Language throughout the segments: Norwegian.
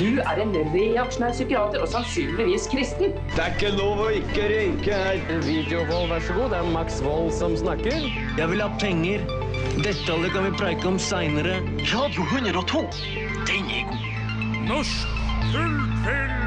Du er en reaksjonær psykiater og sannsynligvis kristen. Det er ikke lov å ikke røyke her. Videovold, vær så god. Det er Max Wold som snakker. Jeg vil ha penger. Detaljer kan vi preike om seinere. Radio 102. Den er god. Norsk fullfilm!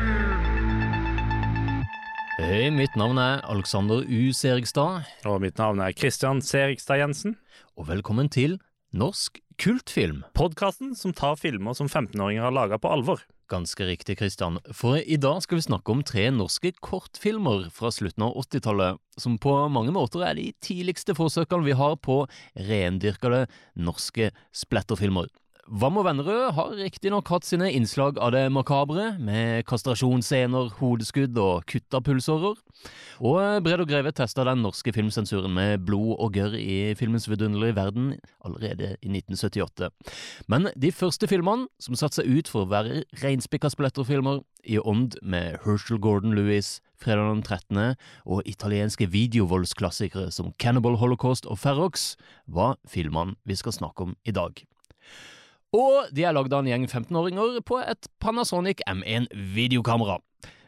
Hei, mitt navn er Alexander U. Serigstad, Og mitt navn er Christian Serigstad Jensen. og velkommen til Norsk kultfilm. Podkasten som tar filmer som 15-åringer har laga på alvor. Ganske riktig, Christian, for i dag skal vi snakke om tre norske kortfilmer fra slutten av 80-tallet, som på mange måter er de tidligste forsøkene vi har på rendyrkede norske splatterfilmer. Vam og Vennerød har riktignok hatt sine innslag av det makabre, med kastrasjonsscener, hodeskudd og kutta pulsårer, og Bred og Greve testa den norske filmsensuren med blod og gørr i filmens vidunderlige verden allerede i 1978. Men de første filmene, som satte seg ut for å være reinspikka splatterfilmer, i ånd med Herschel Gordon Lewis, Fredag den 13. og italienske videovoldsklassikere som Cannibal Holocaust og Ferrox, var filmene vi skal snakke om i dag. Og de er lagd av en gjeng 15-åringer på et Panasonic M1 videokamera.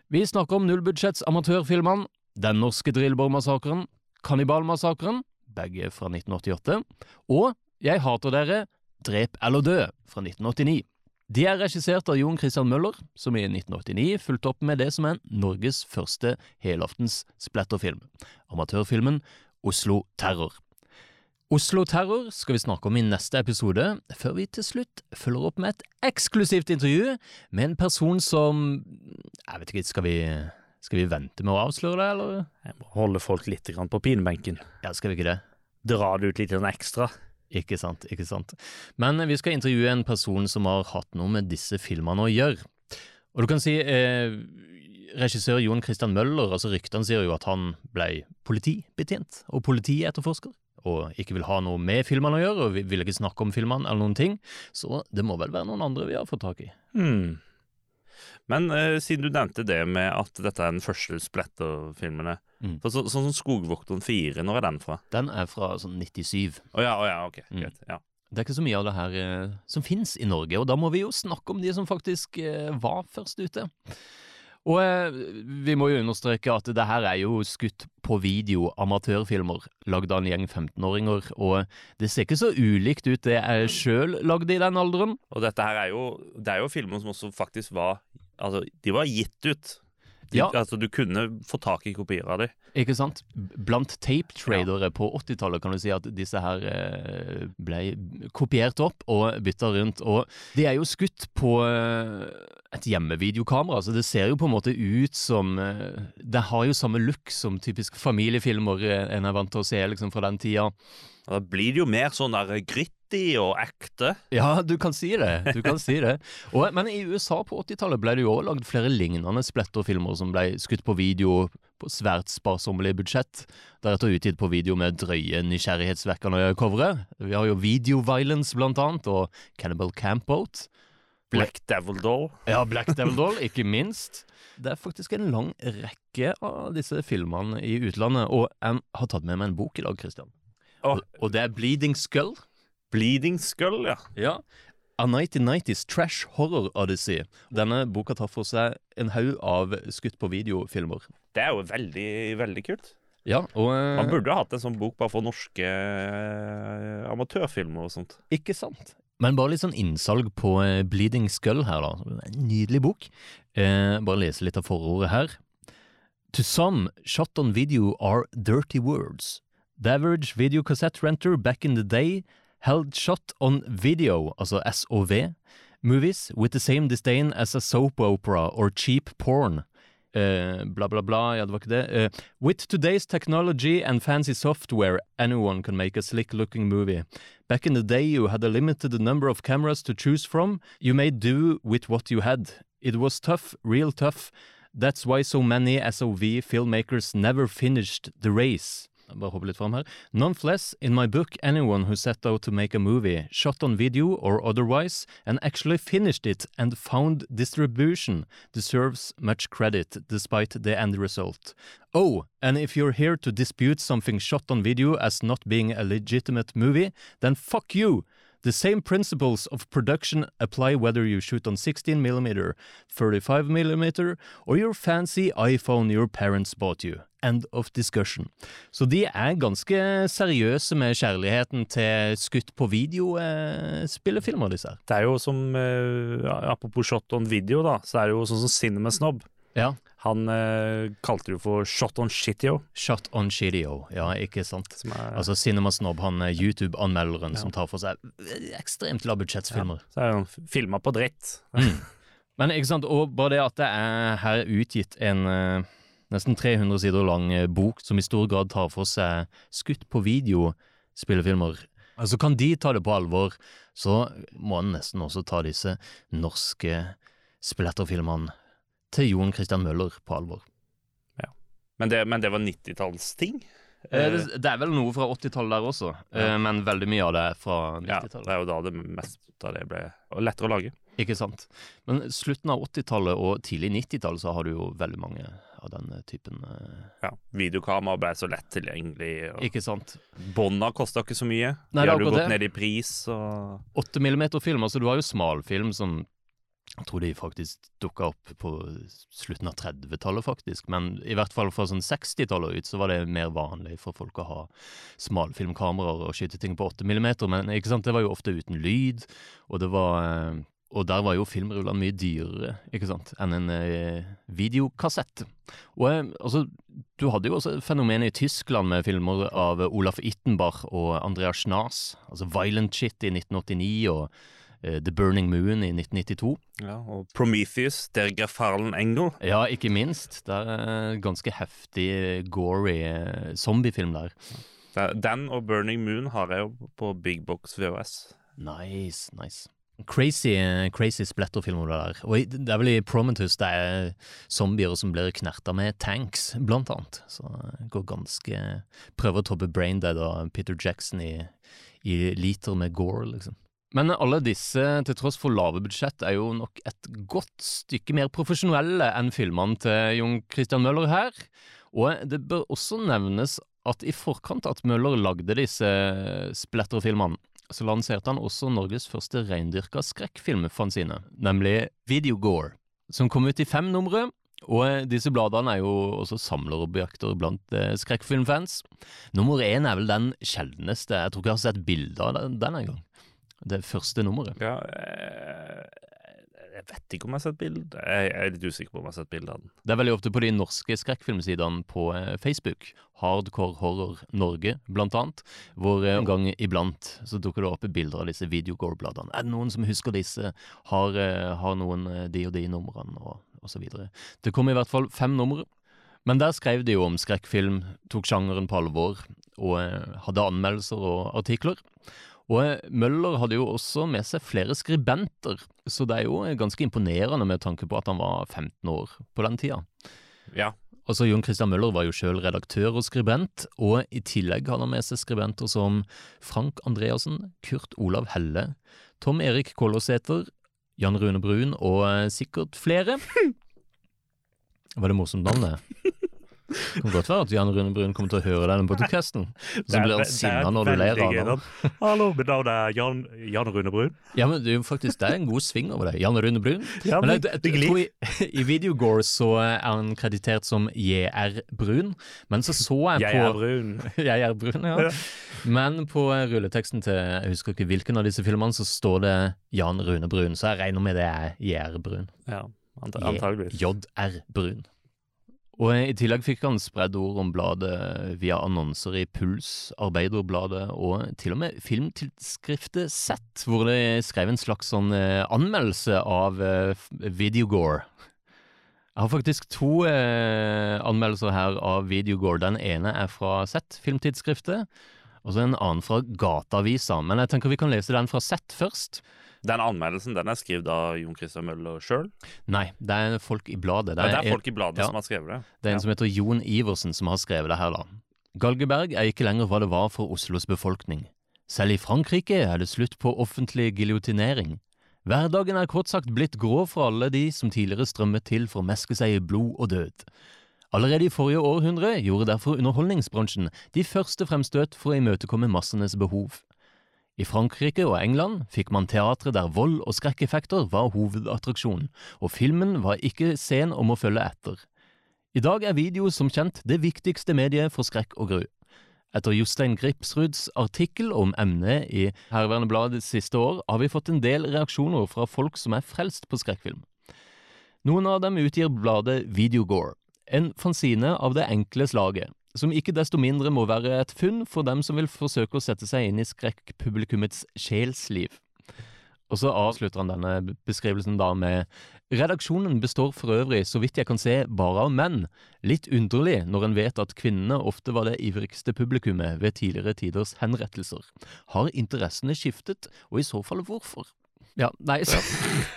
Vi snakker om nullbudsjetts amatørfilmene Den norske drillbormassakren, Kannibalmassakren, begge fra 1988, og Jeg hater dere, Drep eller dø, fra 1989. De er regissert av Jon Christian Møller, som i 1989 fulgte opp med det som er Norges første helaftens splatterfilm, amatørfilmen Oslo Terror. Oslo Terror skal vi snakke om i neste episode, før vi til slutt følger opp med et eksklusivt intervju med en person som Jeg vet ikke, skal vi, skal vi vente med å avsløre det, eller? Jeg må holde folk litt på pinebenken. Ja, skal vi ikke det? Dra det ut litt ekstra. Ikke sant, ikke sant. Men vi skal intervjue en person som har hatt noe med disse filmene å gjøre. Og du kan si eh, regissør Jon Christian Møller, altså ryktene sier jo at han ble politibetjent og politietterforsker, og ikke vil ha noe med filmene å gjøre, og vil ikke snakke om filmene eller noen ting, så det må vel være noen andre vi har fått tak i. Hmm. Men eh, siden du nevnte det med at dette er den første splatterfilmene Mm. så, Sånn som Skogvokteren 4, når er den fra? Den er fra sånn 97. Å ja, oh, ja, ok, Mm. greit. Ja. Det er ikke så mye av det her eh, som finnes i Norge, og da må vi jo snakke om de som faktisk eh, var først ute. Og eh, vi må jo understreke at det her er jo skutt på video, amatørfilmer, lagd av en gjeng 15-åringer, og det ser ikke så ulikt ut det jeg sjøl lagde i den alderen. Og dette her er jo Det er jo filmer som også faktisk var Altså, de var gitt ut. Ja. Altså, du kunne få tak i kopier av dem. Ikke sant? Blant tapetradere ja. på 80-tallet kan du si at disse her eh, ble kopiert opp og bytta rundt. Og de er jo skutt på eh, et hjemmevideokamera, så det ser jo på en måte ut som eh, Det har jo samme look som typisk familiefilmer en er vant til å se liksom fra den tida. Da blir det jo mer sånn der gritty og ekte. Ja, du kan si det. Du kan si det. Og, men i USA på 80-tallet ble det jo også lagd flere lignende spletterfilmer som ble skutt på video på svært sparsommelig budsjett, deretter utgitt på video med drøye, nysgjerrighetsvekkende covere. Vi har jo Video Violence blant annet, og Cannibal Campout. Black Devil Doll. Ja, Black Devil Doll, ikke minst. Det er faktisk en lang rekke av disse filmene i utlandet, og jeg har tatt med meg en bok i dag, Christian. Og Og, det er Bleeding Skull. Bleeding Skull, ja. Ja. A 1990s Trash Horror Odyssey. Denne boka tar for seg en haug av skutt på videofilmer. Det er jo veldig, veldig kult. Ja, og Man eh, burde ha hatt en sånn bok bare for norske eh, amatørfilmer og sånt. Ikke sant? Men bare litt sånn innsalg på eh, Bleeding Skull her, da. En nydelig bok. Eh, bare lese litt av forordet her. To some, shot on video are dirty words. The average video cassette renter back in the day held shot on video, altså SOV, movies with the same disdain as a soap opera or cheap porn. Eh, bla, bla, bla. Ja, det var ikke det. Eh, with today's technology and fancy software, anyone can make a slick looking movie. Back in the day, you had a limited number of cameras to choose from. You made do with what you had. It was tough, real tough. That's why so many SOV filmmakers never finished the race. Bare hoppe litt fram her. Nonetheless, in my book, anyone who set out to make a movie, shot on video or otherwise, and actually finished it and found distribution, deserves much credit despite the end result. Oh, and if you're here to dispute something shot on video as not being a legitimate movie, then fuck you! The same principles of production apply whether you shoot on 16 mm, 35 mm, or your fancy iPhone your parents bought you. End of discussion. Så de er ganske seriøse med kjærligheten til skutt på video-spillefilmer, disse her. Det er jo som eh, Apropos shot on video, da, så er det jo sånn som Cinema Snob. Ja. Han eh, kalte det jo for shot on shitio. Shot on Shitio, ja, ikke sant? Som er, Altså Cinema Snob, han er YouTube-anmelderen som tar for seg ekstremt lavbudsjettsfilmer. så er han filma på dritt. Men ikke sant, og bare det at det er her utgitt en eh, nesten 300 sider lang eh, bok som i stor grad tar for seg skutt på video spillefilmer, altså kan de ta det på alvor, så må en nesten også ta disse norske splatterfilmene til Jon Christian Møller på alvor. Men det, men det var 90-tallsting? Eh, det, det er vel noe fra 80-tallet der også, ja. men veldig mye av det er fra 90-tallet. Ja, det er jo da det mest av det ble lettere å lage. Ikke sant. Men slutten av 80-tallet og tidlig 90-tall så har du jo veldig mange av den typen eh, Ja, Videokamera ble så lett tilgjengelig. Og Ikke sant. Bånda kosta ikke så mye. Nei, det De er har jo gått det. ned i pris og 8 mm-film, altså du har jo smalfilm som jeg tror de faktisk dukka opp på slutten av 30-tallet, faktisk. Men i hvert fall fra sånn 60-tallet ut så var det mer vanlig for folk å ha smalfilmkameraer og skyte ting på 8 mm. Men ikke sant, det var jo ofte uten lyd, og det var eh, og der var jo filmrullene mye dyrere ikke sant, enn en eh, videokassett. Og eh, altså, du hadde jo også fenomenet i Tyskland med filmer av Olaf Ittenbach og Andreas Schnaas. Altså Violent Shit i 1989 og The Burning Moon i 1992. Ja, og Prometheus, der Grafalen Engel. Ja, ikke minst. Det er en ganske heftig, gory eh, zombiefilm der. Er- Den og Burning Moon har jeg jo på Big Box VHS. Nice, nice. Crazy, eh, crazy splatterfilmer det der. Og det er vel i Prometheus det er zombier som blir knerta med tanks, blant annet. Så det går ganske Prøver å toppe Braindead og Peter Jackson i, i liter med gore, liksom. Men alle disse, til tross for lave budsjett, er jo nok et godt stykke mer profesjonelle enn filmene til Jon Christian Møller her. Og det bør også nevnes at i forkant at Møller lagde disse splatterfilmene, så lanserte han også Norges første reindyrka skrekkfilmfanzine, nemlig Videogore, som kom ut i fem numre. Og disse bladene er jo også samlerobjekter blant eh, skrekkfilmfans. Nummer én er vel den sjeldneste. Jeg tror ikke jeg har sett bilde av den engang. Det første nummeret. Ja, eh, jeg vet ikke om jeg har sett bilde. Jeg er litt usikker på om jeg har sett bilde av den. Det er veldig ofte på de norske skrekkfilmsidene på eh, Facebook, Hardcore Horror Norge blant annet, hvor eh, en gang iblant så dukker det opp bilder av disse Videogore-bladene. Er det noen som husker disse? Har, har noen de og de numrene, og, og så videre. Det kom i hvert fall fem numre. Men der skrev de jo om skrekkfilm, tok sjangeren på alvor, og hadde anmeldelser og artikler. Og eh, Møller hadde jo også med seg flere skribenter, så det er jo eh, ganske imponerende med tanke på at han var 15 år på den tida. Ja, Altså, Jon Christian Møller var jo sjøl redaktør og skribent, og i tillegg hadde han med seg skribenter som Frank Andreassen, Kurt Olav Helle, Tom Erik Kollåsæter, Jan Rune Brun og eh, sikkert flere. Var det morsomt navn, det? Det kan godt være at Jan Rune Brun kommer til å høre denne podcasten, så blir han sinna når du ler av ham. Hallo, mitt navn er Jan, Jan Rune Brun. Ja, men det er jo faktisk det er en god sving over det. Jan Rune Brun. Ja, Men men jeg, jeg, jeg tror i, I Videogore så er han kreditert som JR Brun, men så så jeg på Jeg er brun. Jeg er brun, ja. Men på rulleteksten til jeg husker ikke hvilken av disse filmene, så står det Jan Rune Brun, så jeg regner med det er JR Brun. Ja, anta- antageligvis. JR Brun. Og i tillegg fikk han spredd ord om bladet via annonser i Puls, Arbeiderbladet og til og med filmtidsskriftet Sett, hvor de skrev en slags sånn eh, anmeldelse av eh, Videogore. Jeg har faktisk to eh, anmeldelser her av Videogore. Den ene er fra Sett, filmtidsskriftet, og så en annen fra Gateavisa. Men jeg tenker vi kan lese den fra Sett først. Den anmeldelsen den er skrevet av Jon Christian Møller sjøl. Nei, det er folk i bladet. Det, det er folk i bladet ja. som har skrevet det. Det er en Ja. som heter Jon Iversen som har skrevet det her, da. Galgeberg er ikke lenger hva det var for Oslos befolkning. Selv i Frankrike er det slutt på offentlig giljotinering. Hverdagen er kort sagt blitt grå for alle de som tidligere strømmet til for å meske seg i blod og død. Allerede i forrige århundre gjorde derfor underholdningsbransjen de første fremstøt for å imøtekomme massenes behov. I Frankrike og England fikk man teatre der vold og skrekkeffekter var hovedattraksjonen, og filmen var ikke sen om å følge etter. I dag er video som kjent det viktigste mediet for skrekk og gru. Etter Jostein Gripsruds artikkel om emnet i Herværende Blad siste år, har vi fått en del reaksjoner fra folk som er frelst på skrekkfilm. Noen av dem utgir bladet Videogore, en fanzine av det enkle slaget, som ikke desto mindre må være et funn for dem som vil forsøke å sette seg inn i skrekkpublikummets sjelsliv. Og så avslutter han denne beskrivelsen da med Redaksjonen består for øvrig, så vidt jeg kan se, bare av menn. Litt underlig når en vet at kvinnene ofte var det ivrigste publikummet ved tidligere tiders henrettelser. Har interessene skiftet, og i så fall hvorfor? Ja, nei, så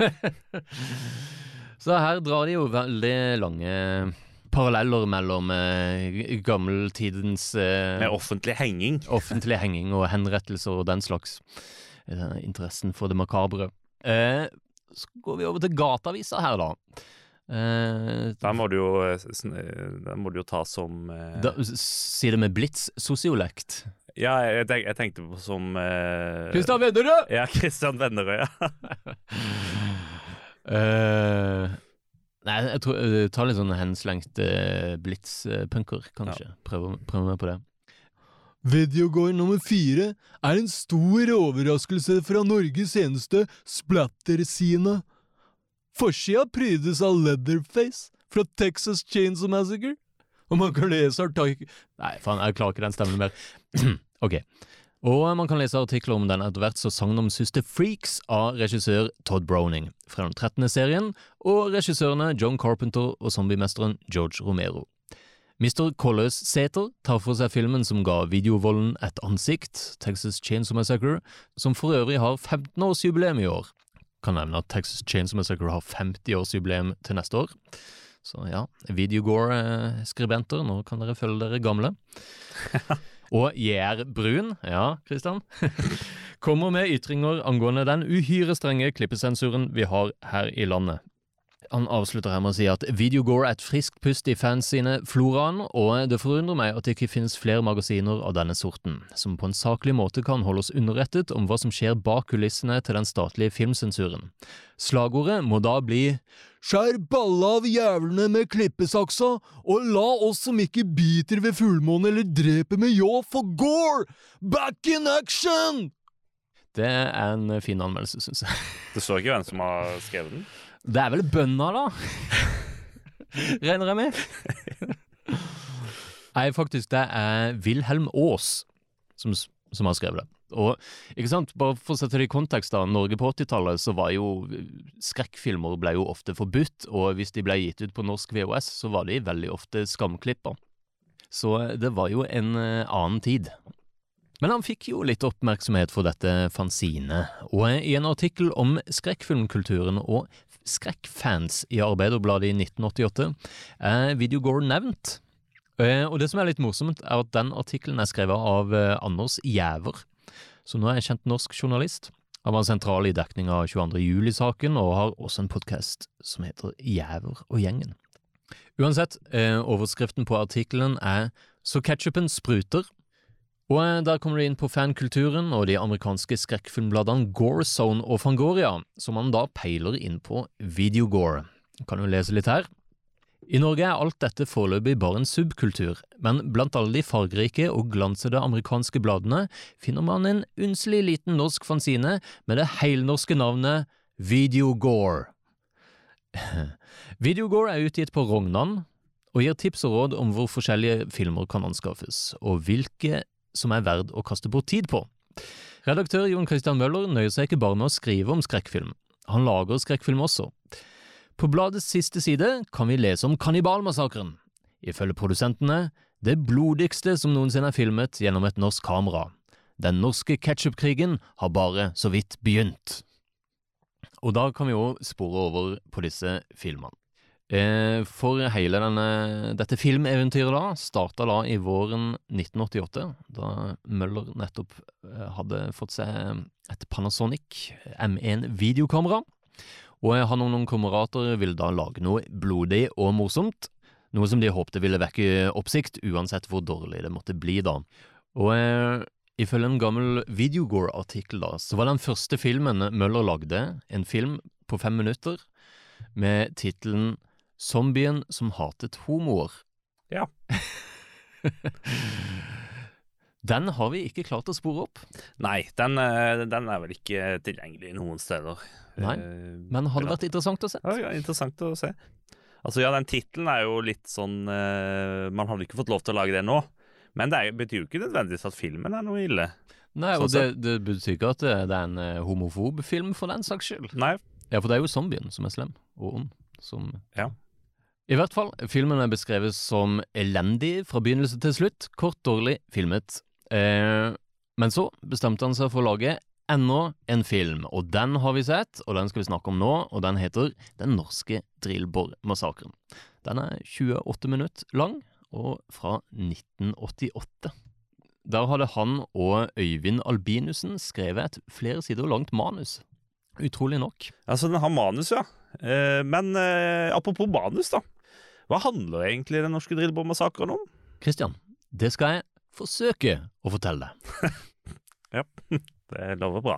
Så her drar de jo veldig lange paralleller mellom eh, gammeltidens eh, Med offentlig henging. offentlig henging og henrettelser og den slags. Eh, interessen for det makabre. Eh, så går vi over til gateavisa her, da. Eh, Der må du jo, eh, sn- eh, der må du jo ta som eh, da, s- Si det med blitz-sosiolekt. Ja, jeg, tenk, jeg tenkte på som eh, Kristian Vennerød! Ja, Christian Vennerød, ja. Eh, nei, jeg tror jeg tar litt sånn henslengt uh, blitz-punker, kanskje. Prøver, prøver meg på det. Videogård nummer fire er en stor overraskelse fra Norges eneste splatter-sine. Forsida prydes av Leatherface fra Texas Chainsaw Massacre. Og man kan lese artikler Nei, faen, jeg klarer ikke den stemmen mer. ok. Og man kan lese artikler om den etter hvert så sagnomsuste Freaks av regissør Todd Browning fra den 13. serien, og regissørene John Carpenter og zombiemesteren George Romero. Mr. Colløs Sæter tar for seg filmen som ga videovolden et ansikt, Texas Chainsaw Massacre, som for øvrig har 15-årsjubileum i år. Kan nevne at Texas Chainsaw Massacre har 50-årsjubileum til neste år. Så ja, Videogore-skribenter, nå kan dere følge dere gamle. Og Gjær Brun, ja, Kristian, kommer med ytringer angående den uhyre strenge klippesensuren vi har her i landet. Han avslutter her med å si at Videogore er et friskt pust i fans sine floraen, og det forundrer meg at det ikke finnes flere magasiner av denne sorten, som på en saklig måte kan holde oss underrettet om hva som skjer bak kulissene til den statlige filmsensuren. Slagordet må da bli Skjær balla av jævlene med klippesaksa, og la oss som ikke biter ved fullmåne eller dreper med ljå, få gore! Back in action! Det er en fin anmeldelse, syns jeg. Det står ikke hvem som har skrevet den. Det er vel bønna, da? Regner jeg med. Nei, faktisk, det er Wilhelm Aas som, som har skrevet det. Og ikke sant, bare for å sette det i kontekst, da. Norge på 80-tallet så var jo skrekkfilmer ble jo ofte forbudt, og hvis de ble gitt ut på norsk VHS, så var de veldig ofte skamklipper. Så det var jo en eh, annen tid. Men han fikk jo litt oppmerksomhet for dette fanzinet, og i en artikkel om skrekkfilmkulturen og skrekkfans i Arbeiderbladet i 1988 er Videogore nevnt. Eh, Og det som er litt morsomt, er at den artikkelen er skrevet av eh, Anders Jæver, som nå er en kjent norsk journalist. Han var sentral i dekning av 22. juli-saken, og har også en podkast som heter Jæver og gjengen. Uansett, eh, overskriften på artikkelen er Så ketchupen spruter. Og eh, der kommer det inn på fankulturen og de amerikanske skrekkfilmbladene Gorezone og Fangoria, som man da peiler inn på Videogore. Kan jo lese litt her. I Norge er alt dette foreløpig bare en subkultur, men blant alle de fargerike og glansede amerikanske bladene finner man en unnselig liten norsk fanzine med det heilnorske navnet Videogore. Videogore er utgitt på Rognan og gir tips og råd om hvor forskjellige filmer kan anskaffes, og hvilke som er verd å kaste bort tid på. Redaktør Jon Christian Møller nøyer seg ikke bare med å skrive om skrekkfilm, han lager skrekkfilm også. På bladets siste side kan vi lese om kannibalmassakren. Ifølge produsentene det blodigste som noensinne er filmet gjennom et norsk kamera. Den norske ketsjupkrigen har bare så vidt begynt. Og da kan vi jo spore over på disse filmene. Eh, For hele denne, dette filmeventyret da starta da i våren 1988, da Møller nettopp eh, hadde fått seg et Panasonic M1 videokamera. Og han og noen kamerater ville da lage noe blodig og morsomt. Noe som de håpte ville vekke oppsikt, uansett hvor dårlig det måtte bli, da. Og eh, Ifølge en gammel Videogore-artikkel da, så var den første filmen Møller lagde, en film på fem minutter med tittelen Zombien som hatet homoer. Ja. Den har vi ikke klart å spore opp, Nei, den, eh, den er vel ikke tilgjengelig noen steder. Nei, Eh, men hadde vært interessant å se. Ja, interessant å se. Altså ja, den tittelen er jo litt sånn eh, Man hadde ikke fått lov til å lage det nå. Men det er, betyr jo ikke nødvendigvis at filmen er noe ille. Nei, Sånn og det, det betyr ikke at det, er en homofob film for den saks skyld. Nei, Ja, for det er jo zombien som er slem og ond. Som Ja. I hvert fall, filmen er beskrevet som elendig fra begynnelse til slutt. Kort, dårlig filmet. Eh, men så bestemte han seg for å lage enda en film, og den har vi sett, og den skal vi snakke om nå, og den heter Den norske Drillborg-massakren. Den er 28 minutter lang, og fra 1988. Der hadde han og Øyvind Albinussen skrevet et flere sider langt manus. Utrolig nok. altså den har manus, ja. Eh, men eh, apropos manus, da. Hva handler egentlig den norske drillbåtmassakren om? Christian, det skal jeg forsøke å fortelle deg. Ja, det lover bra.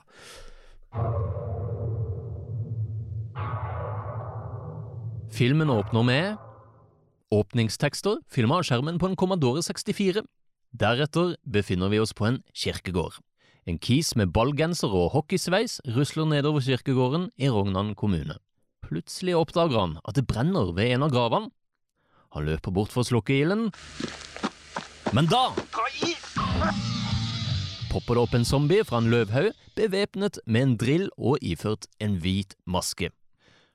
Filmen åpner med åpningstekster filma av skjermen på en Commodore 64. Deretter befinner vi oss på en kirkegård. En kis med ballgenser og hockeysveis rusler nedover kirkegården i Rognan kommune. Plutselig oppdager han at det brenner ved en av gravene. Han løper bort for å slukke ilden, men da popper det opp en zombie fra en løvhaug, bevæpnet med en drill og iført en hvit maske.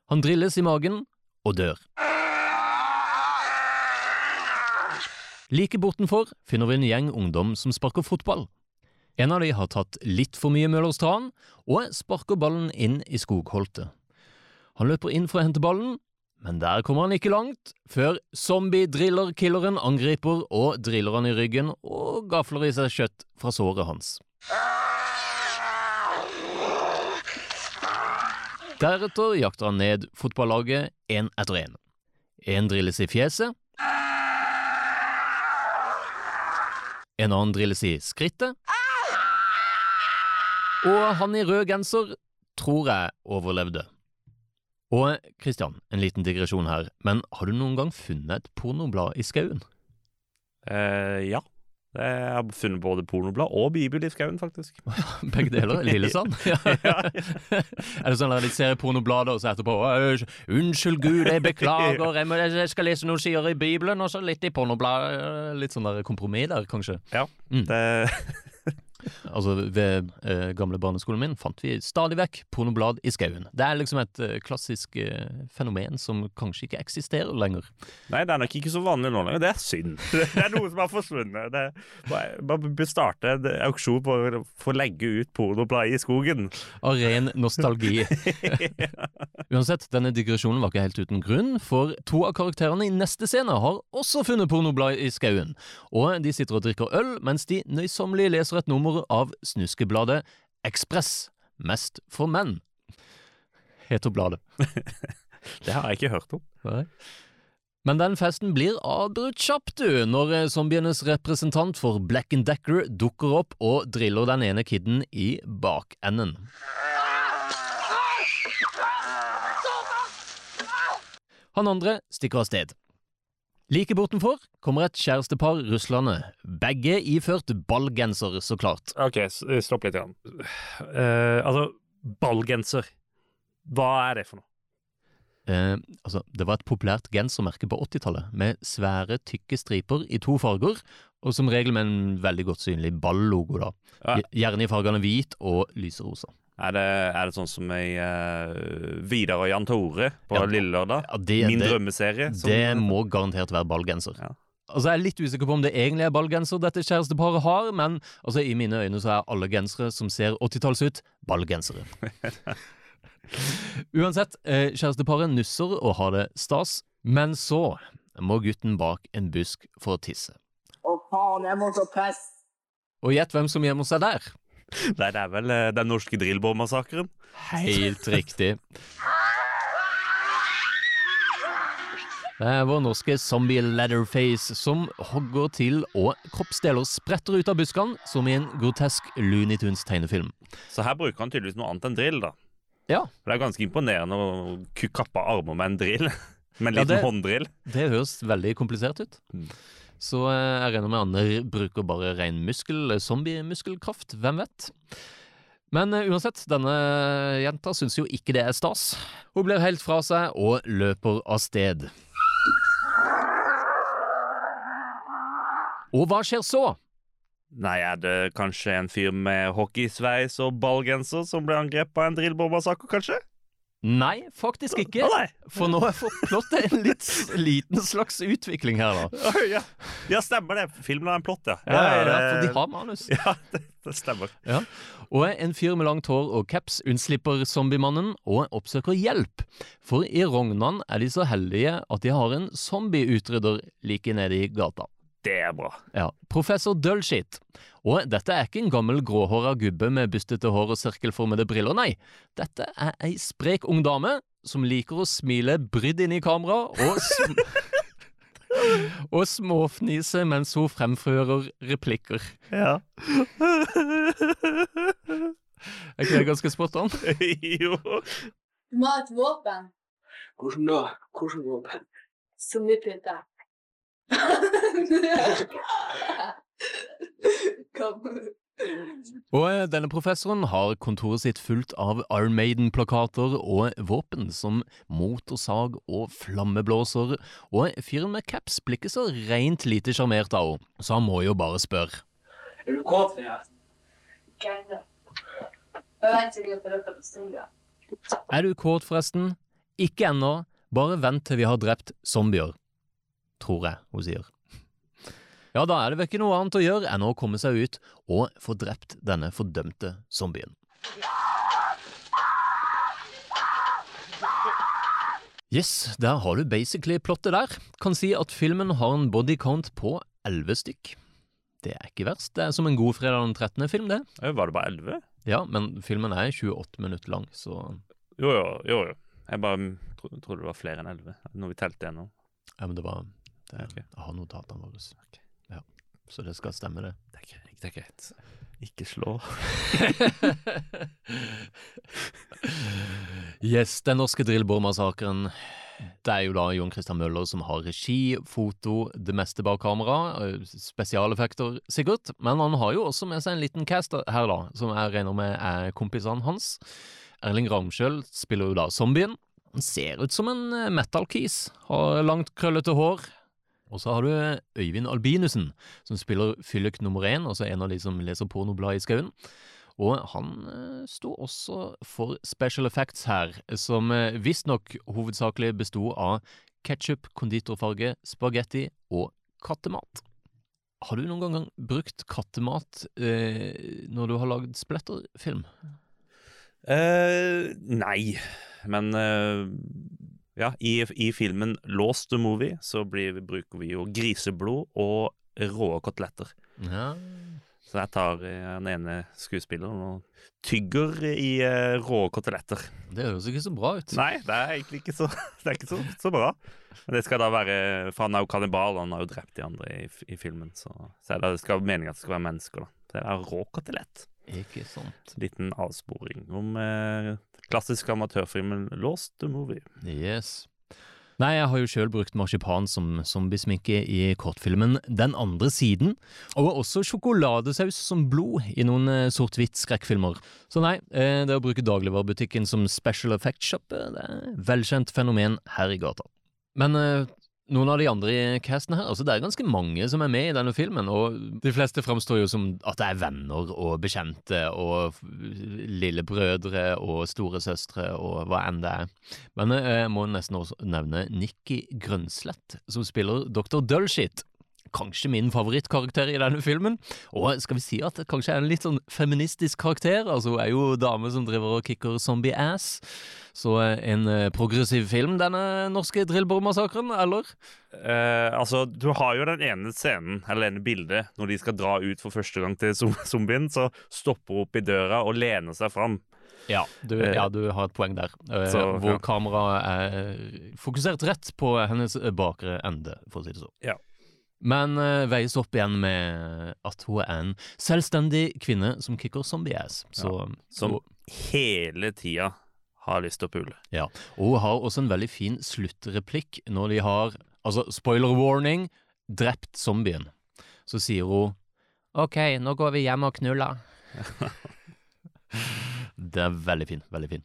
Han drilles i magen og dør. Like bortenfor finner vi en gjeng ungdom som sparker fotball. En av de har tatt litt for mye Møllers tran og sparker ballen inn i skogholtet. Han løper inn for å hente ballen, men der kommer han ikke langt, før zombie-driller-killeren angriper og driller han i ryggen og gafler i seg kjøtt fra såret hans. Deretter jakter han ned fotballaget én etter én. En drilles i fjeset. En annen drilles i skrittet. Og han i rød genser tror jeg overlevde. Og Kristian, en liten digresjon her, men har du noen gang funnet et pornoblad i skauen? Eh, ja. Jeg har funnet både pornoblad og bibel i skauen, faktisk. Begge deler? Lillesand? Ja. er det sånn at de ser i pornobladet, og så etterpå «Øy, Unnskyld Gud, jeg beklager, jeg, må, jeg skal lese noen sider i Bibelen, og så litt i pornobladet. Litt sånn der kompromiss der, kanskje. Ja, Mm. det Altså, ved eh, gamle barneskolen min fant vi stadig vekk pornoblad i skauen. Det er liksom et eh, klassisk eh, fenomen som kanskje ikke eksisterer lenger. Nei, det er nok ikke så vanlig nå lenger. Det er synd. Det er noe som har forsvunnet. Det bare bør starte en auksjon på å få legge ut pornoblad i skogen. Av ren nostalgi. Uansett, denne digresjonen var ikke helt uten grunn, for to av karakterene i neste scene har også funnet pornoblad i skauen. Og de sitter og drikker øl mens de nøysommelig leser et nummer av snuskebladet Ekspress, mest for menn. Heter bladet. Det har jeg ikke hørt om. Nei. Men den festen blir avbrutt kjapt, du, når eh, zombienes representant for Black and Decker dukker opp og driller den ene kidden i bakenden. Han andre stikker av sted. Like bortenfor kommer et kjærestepar ruslende, begge iført ballgenser, så klart. OK, stopp litt. Grann. Uh, altså, ballgenser. Hva er det for noe? Eh, altså, det var et populært gensermerke på 80-tallet, med svære, tykke striper i to farger, og som regel med en veldig godt synlig ballogo, da. Gjerne i fargene hvit og lyserosa. Er det, er det sånn som i uh, Vidar og Jan Tore på Ja, Lille Lørdag? Ja, Min det, drømmeserie? som- det må garantert være ballgenser. Ja. Altså, Jeg er litt usikker på om det egentlig er ballgenser dette kjæresteparet har, men altså, i mine øyne så er alle gensere som ser 80-talls ut, ballgensere. Uansett, eh, kjæresteparet nusser og har det stas, men så må gutten bak en busk for å tisse. Å faen, jeg må så pisse. Og gjett hvem som gjemmer seg der? Nei, det er vel eh, den norske drillbårmassakren? Helt riktig. Det er vår norske zombie Leatherface som hogger til og kroppsdeler spretter ut av buskene som i en grotesk Looney Tunes-tegnefilm. Så her bruker han tydeligvis noe annet enn drill, da. Ja. For det er ganske imponerende å kappe armer med en drill. Med en Ja, liten det- hånddrill. Det høres veldig komplisert ut. Mm. Så eh, jeg regner med andre bruker bare ren muskel, zombie-muskelkraft, hvem vet? Men eh, uansett, denne jenta syns jo ikke det er stas. Hun blir helt fra seg og løper av sted. Og hva skjer så? Nei, er det kanskje en fyr med hockeysveis og ballgenser som ble angrepet av en drillbombersaker, kanskje? Nei, faktisk ikke. For nå har jeg fått plottet en litt liten slags utvikling her, da. Ja. ja, stemmer det. Filmen har en plott, ja. Ja, ja, ja, for de har manus. Ja, det, det stemmer. Og en fyr med langt hår og caps unnslipper zombiemannen og oppsøker hjelp. For i Rognan er de så heldige at de har en zombieutrydder like nede i gata. Det er bra. Ja, Professor Dullshit. Og dette er ikke en gammel gråhåra gubbe med bustete hår og sirkelformede briller, nei. Dette er ei sprek ung dame som liker å smile brydd inn i kamera og sm Og småfnise mens hun fremfører replikker. Ja. Er ikke det ganske spot on? jo. Du må ha et våpen. Hvordan da? Hvordan våpen? Som vi Kom. Og eh, denne professoren har kontoret sitt fullt av Iron Maiden-plakater og våpen som motorsag og flammeblåser, og fyren med caps blir ikke så rent lite sjarmert av henne, så han må jo bare spørre. Er du kåt, hva. Er du kåt, forresten? Ikke ennå, bare vent til vi har drept zombier. Tror jeg hun sier. Ja, da er det vel ikke noe annet å gjøre enn å komme seg ut og få drept denne fordømte zombien. Yes, der har du basically plottet der. Kan si at filmen har en body count på elleve stykk. Det er ikke verst. Det er som en god fredag den 13. film, det. Var det bare elleve? Ja, men filmen er 28 minutter lang, så Jo, jo, jo. jo. Jeg bare tro, trodde det var flere enn elleve når vi telte gjennom. Ja, men det var det, Ok. Jeg har notatene våre. Ja, så det skal stemme, det. Det er greit. Det er greit. Ikke slå. yes, den norske drillbårmassakren. Det er jo da Jon Christian Møller som har regi, foto, det meste bak kamera. Spesialeffekter, sikkert. Men han har jo også med seg en liten cast her, da, som jeg regner med er kompisene hans. Erling Ramskjøl spiller jo da zombien. Han ser ut som en metal-kis. Har langt, krøllete hår. Og så har du Øyvind Albinussen, som spiller Fyllik nummer én, altså en av de som leser pornoblad i skauen. Og han eh, sto også for special effects her, som eh, visstnok hovedsakelig besto av ketsjup, konditorfarge, spagetti og kattemat. Har du noen gang brukt kattemat eh, når du har lagd splatterfilm? Eh, nei, men eh, ja, i, i filmen Lost the Movie så blir, bruker vi jo griseblod og rå koteletter. Ja. Så jeg tar eh, den ene skuespilleren og tygger i uh, rå koteletter. Det høres ikke så bra ut. Nei, det er egentlig ikke så, det ikke så, så bra. Men det skal da være For han er jo kannibal, han har jo drept de andre i, i filmen. Så, så det, det skal meningen at det skal være mennesker, da. Så det er rå kotelett. Ikke sant. Liten avsporing om eh, klassisk amatørfilmen Lost the Movie. Yes. Nei, jeg har jo sjøl brukt marsipan som zombiesminke i kortfilmen Den andre siden, og også sjokoladesaus som blod i noen eh, sort-hvitt skrekkfilmer. Så nei, eh, det å bruke dagligvarebutikken som special effect shop, eh, det er et velkjent fenomen her i gata. Men noen av de andre i casten her, altså det er ganske mange som er med i denne filmen, og de fleste framstår jo som at det er venner og bekjente og lillebrødre og storesøstre og hva enn det er. Men eh, jeg må nesten også nevne Nikki Grønslett, som spiller Dr. Dullshit. Kanskje min favorittkarakter i denne filmen. Og skal vi si at det kanskje er en litt sånn feministisk karakter? Altså, hun er jo dame som driver og kicker zombie-ass. Så eh, en eh, progressiv film, denne norske drillbordmassakren, eller? Eh, altså, du har jo den ene scenen, eller ene bildet, når de skal dra ut for første gang til zombien, så stopper hun opp i døra og lener seg fram. Ja, du, Eh, ja, du har et poeng der. Eh, så, hvor ja. kameraet er fokusert rett på hennes bakre ende, for å si det sånn. Ja. Men uh, veies opp igjen med at hun er en selvstendig kvinne som kicker zombie-ass. Ja, Som hele tida har lyst til å pule. ja. Og hun har også en veldig fin sluttreplikk når de har Altså, spoiler warning, drept zombien. Så sier hun OK, nå går vi hjem og knuller. Det er veldig fin, veldig fin.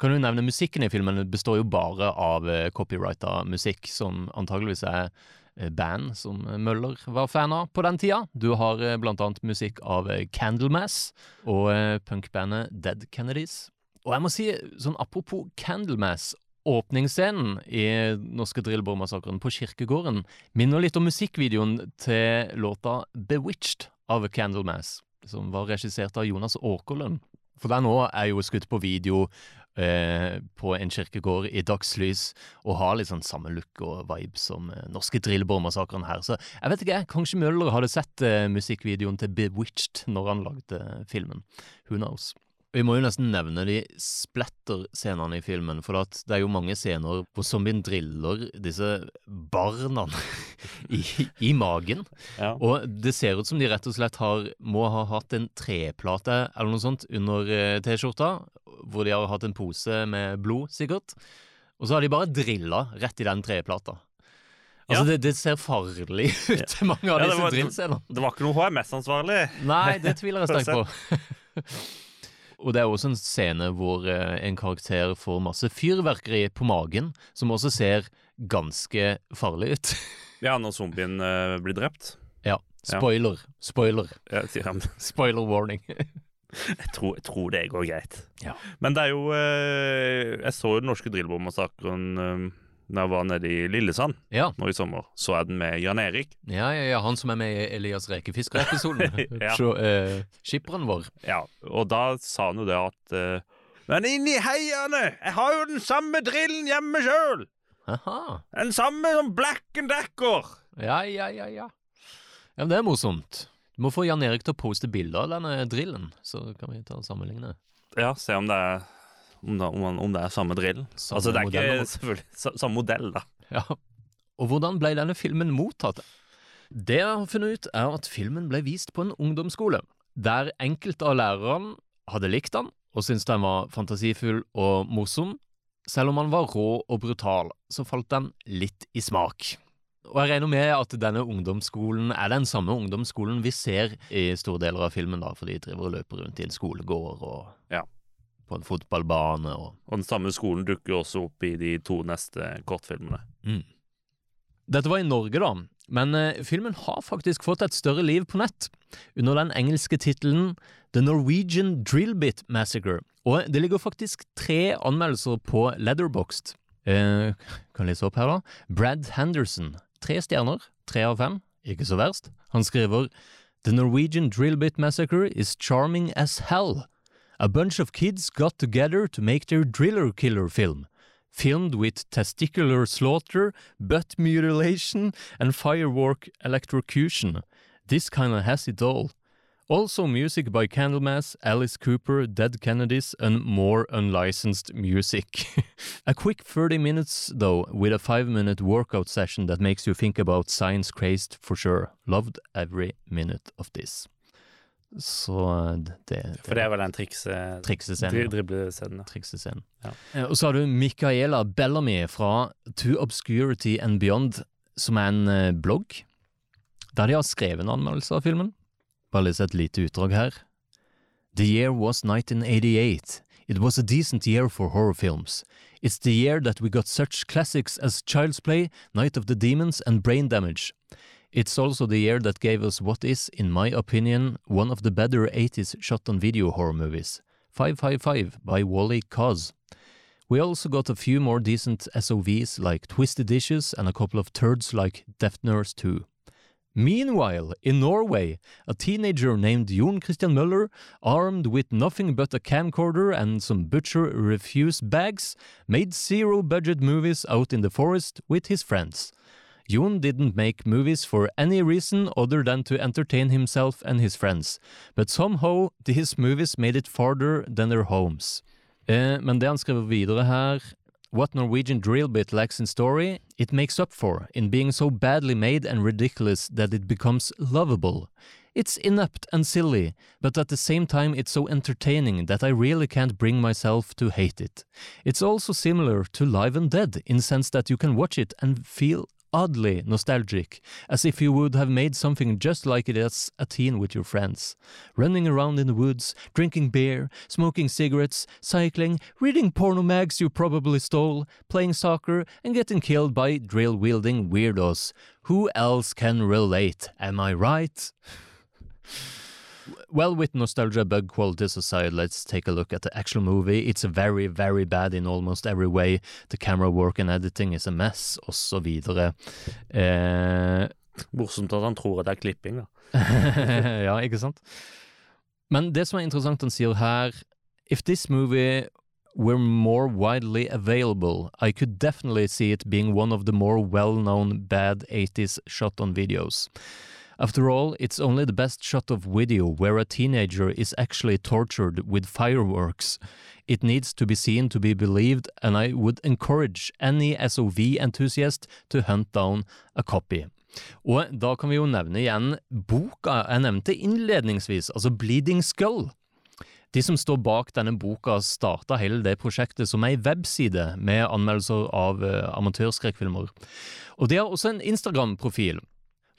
Kan du nevne musikken i filmen? Det består jo bare av eh, copyrighta musikk, som antageligvis er eh, band som Møller var fan av på den tida. Du har eh, blant annet musikk av Candlemass og punkbandet Dead Kennedys. Og jeg må si, sånn apropos Candlemass, åpningsscenen i norske Drillborg-massakren på kirkegården minner litt om musikkvideoen til låta Bewitched av Candlemass, som var regissert av Jonas Åkerlund. For den òg er jo skutt på video eh, på en kirkegård i dagslys, og har litt sånn samme look og vibe som eh, norske Drillborg-massakren her. Så jeg vet ikke, kanskje Møller hadde sett eh, musikkvideoen til Bewitched når han lagde filmen. Who knows? Vi må jo nesten nevne de splatter-scenene i filmen, for at det er jo mange scener hvor zombien driller disse barna i, i magen. Ja. Og det ser ut som de rett og slett har, må ha hatt en treplate eller noe sånt under eh, T-skjorta, hvor de har hatt en pose med blod, sikkert. Og så har de bare drilla rett i den treplata. Altså, Ja. det, det ser farlig ut, mange av Ja, disse drillscenene. Det var ikke noe HMS-ansvarlig. Nei, det tviler jeg sterkt på. Og det er også en scene hvor eh, en karakter får masse fyrverkeri på magen, som også ser ganske farlig ut. Ja, når zombien eh, blir drept. ja. Spoiler. Spoiler. Ja, sier han. Spoiler warning. Jeg tror, jeg tror det går greit. Ja. Men det er jo eh, Jeg så jo den norske Drillbår-massakren eh, da jeg var nede i Lillesand Ja. nå i sommer. Så jeg den med Jan Erik. Ja, ja, ja, han som er med i Elias Rekefisker-episoden. Ja. Så, eh, Skipperen vår. Ja, og da sa han jo det at eh, Men inni heiene! Jeg har jo den samme drillen hjemme sjøl! Den samme som Black and Decker! Ja, ja, ja, ja. Ja, men det er morsomt. Du må få Jan Erik til å poste bilder av denne drillen, så kan vi ta og sammenligne. Ja, se om det er om det, om, om det er samme drill. Samme altså, det er modell, ikke selvfølgelig samme modell, da. Ja. Og hvordan ble denne filmen mottatt? Det jeg har funnet ut, er at filmen ble vist på en ungdomsskole, der enkelte av lærerne hadde likt den og syntes den var fantasifull og morsom. Selv om den var rå og brutal, så falt den litt i smak. Og jeg regner med at denne ungdomsskolen er den samme ungdomsskolen vi ser i store deler av filmen, da, for de driver og løper rundt i en skolegård og Ja. På en fotballbane og Og den samme skolen dukker også opp i de to neste kortfilmene. Mm. Dette var i Norge, da, men eh, filmen har faktisk fått et større liv på nett, under den engelske tittelen The Norwegian Drillbit Massacre. Og det ligger faktisk tre anmeldelser på Leatherboxed. Eh, kan lese opp her, da. Brad Henderson. Tre stjerner. Tre av fem. Ikke så verst. Han skriver The Norwegian Drillbit Massacre is charming as hell. A bunch of kids got together to make their driller killer film. Filmed with testicular slaughter, butt mutilation, and firework electrocution. This kinda has it all. Also music by Candlemass, Alice Cooper, Dead Kennedys, and more unlicensed music. a quick 30 minutes, though, with a 5 minute workout session that makes you think about science crazed for sure. Loved every minute of this. Så det, det, For det er vel den trikse... Triksescenen, dri ja. Driblescenen. triksescenen. Ja. Eh, Og så har du Micaela Bellamy fra To Obscurity and Beyond, som er en eh, blogg der de har skrevet en anmeldelse av filmen. Bare lese et lite utdrag her. The year was 1988. It was a decent year for horror films. It's the year that we got such classics as Child's Play, Night of the Demons, and Brain Damage. It's also the year that gave us what is, in my opinion, one of the better 80s shot on video horror movies. 555 by Wally Cos. We also got a few more decent SOVs like Twisted Dishes and a couple of turds like Death Nurse 2. Meanwhile, in Norway, a teenager named Jon Christian Møller, armed with nothing but a camcorder and some butcher refuse bags, made zero budget movies out in the forest with his friends. Jon didn't make movies for any reason other than to entertain himself and his friends, but somehow these movies made it farther than their homes. Eh, men det han skriver videre her What Norwegian drill bit lacks in story, it makes up for in being so badly made and ridiculous that it becomes lovable. It's inept and silly, but at the same time it's so entertaining that I really can't bring myself to hate it. It's also similar to Live and Dead in sense that you can watch it and feel oddly nostalgic, as if you would have made something just like it as a teen with your friends. Running around in the woods, drinking beer, smoking cigarettes, cycling, reading porno mags you probably stole, playing soccer, and getting killed by drill wielding weirdos. Who else can relate, am I right? Well, with nostalgia bug qualities aside, let's take a look at the actual movie. It's very, very bad in almost every way. The camera work and editing is a mess, osv. Eh, Morsomt at han tror at det er klipping, da. ja, ikke sant? Men det som er interessant han sier her If this movie were more widely available, I could definitely see it being one of the more well-known bad 80s shot-on videos. After all, it's only the best shot of video where a teenager is actually tortured with fireworks. It needs to be seen to be believed, and I would encourage any SOV enthusiast to hunt down a copy. Og da kan vi jo nevne igjen boka jeg nevnte innledningsvis, altså Bleeding Skull. De som står bak denne boka, starta hele det prosjektet som ei webside med anmeldelser av uh, amatørskrekkfilmer. Og de har også en Instagram-profil,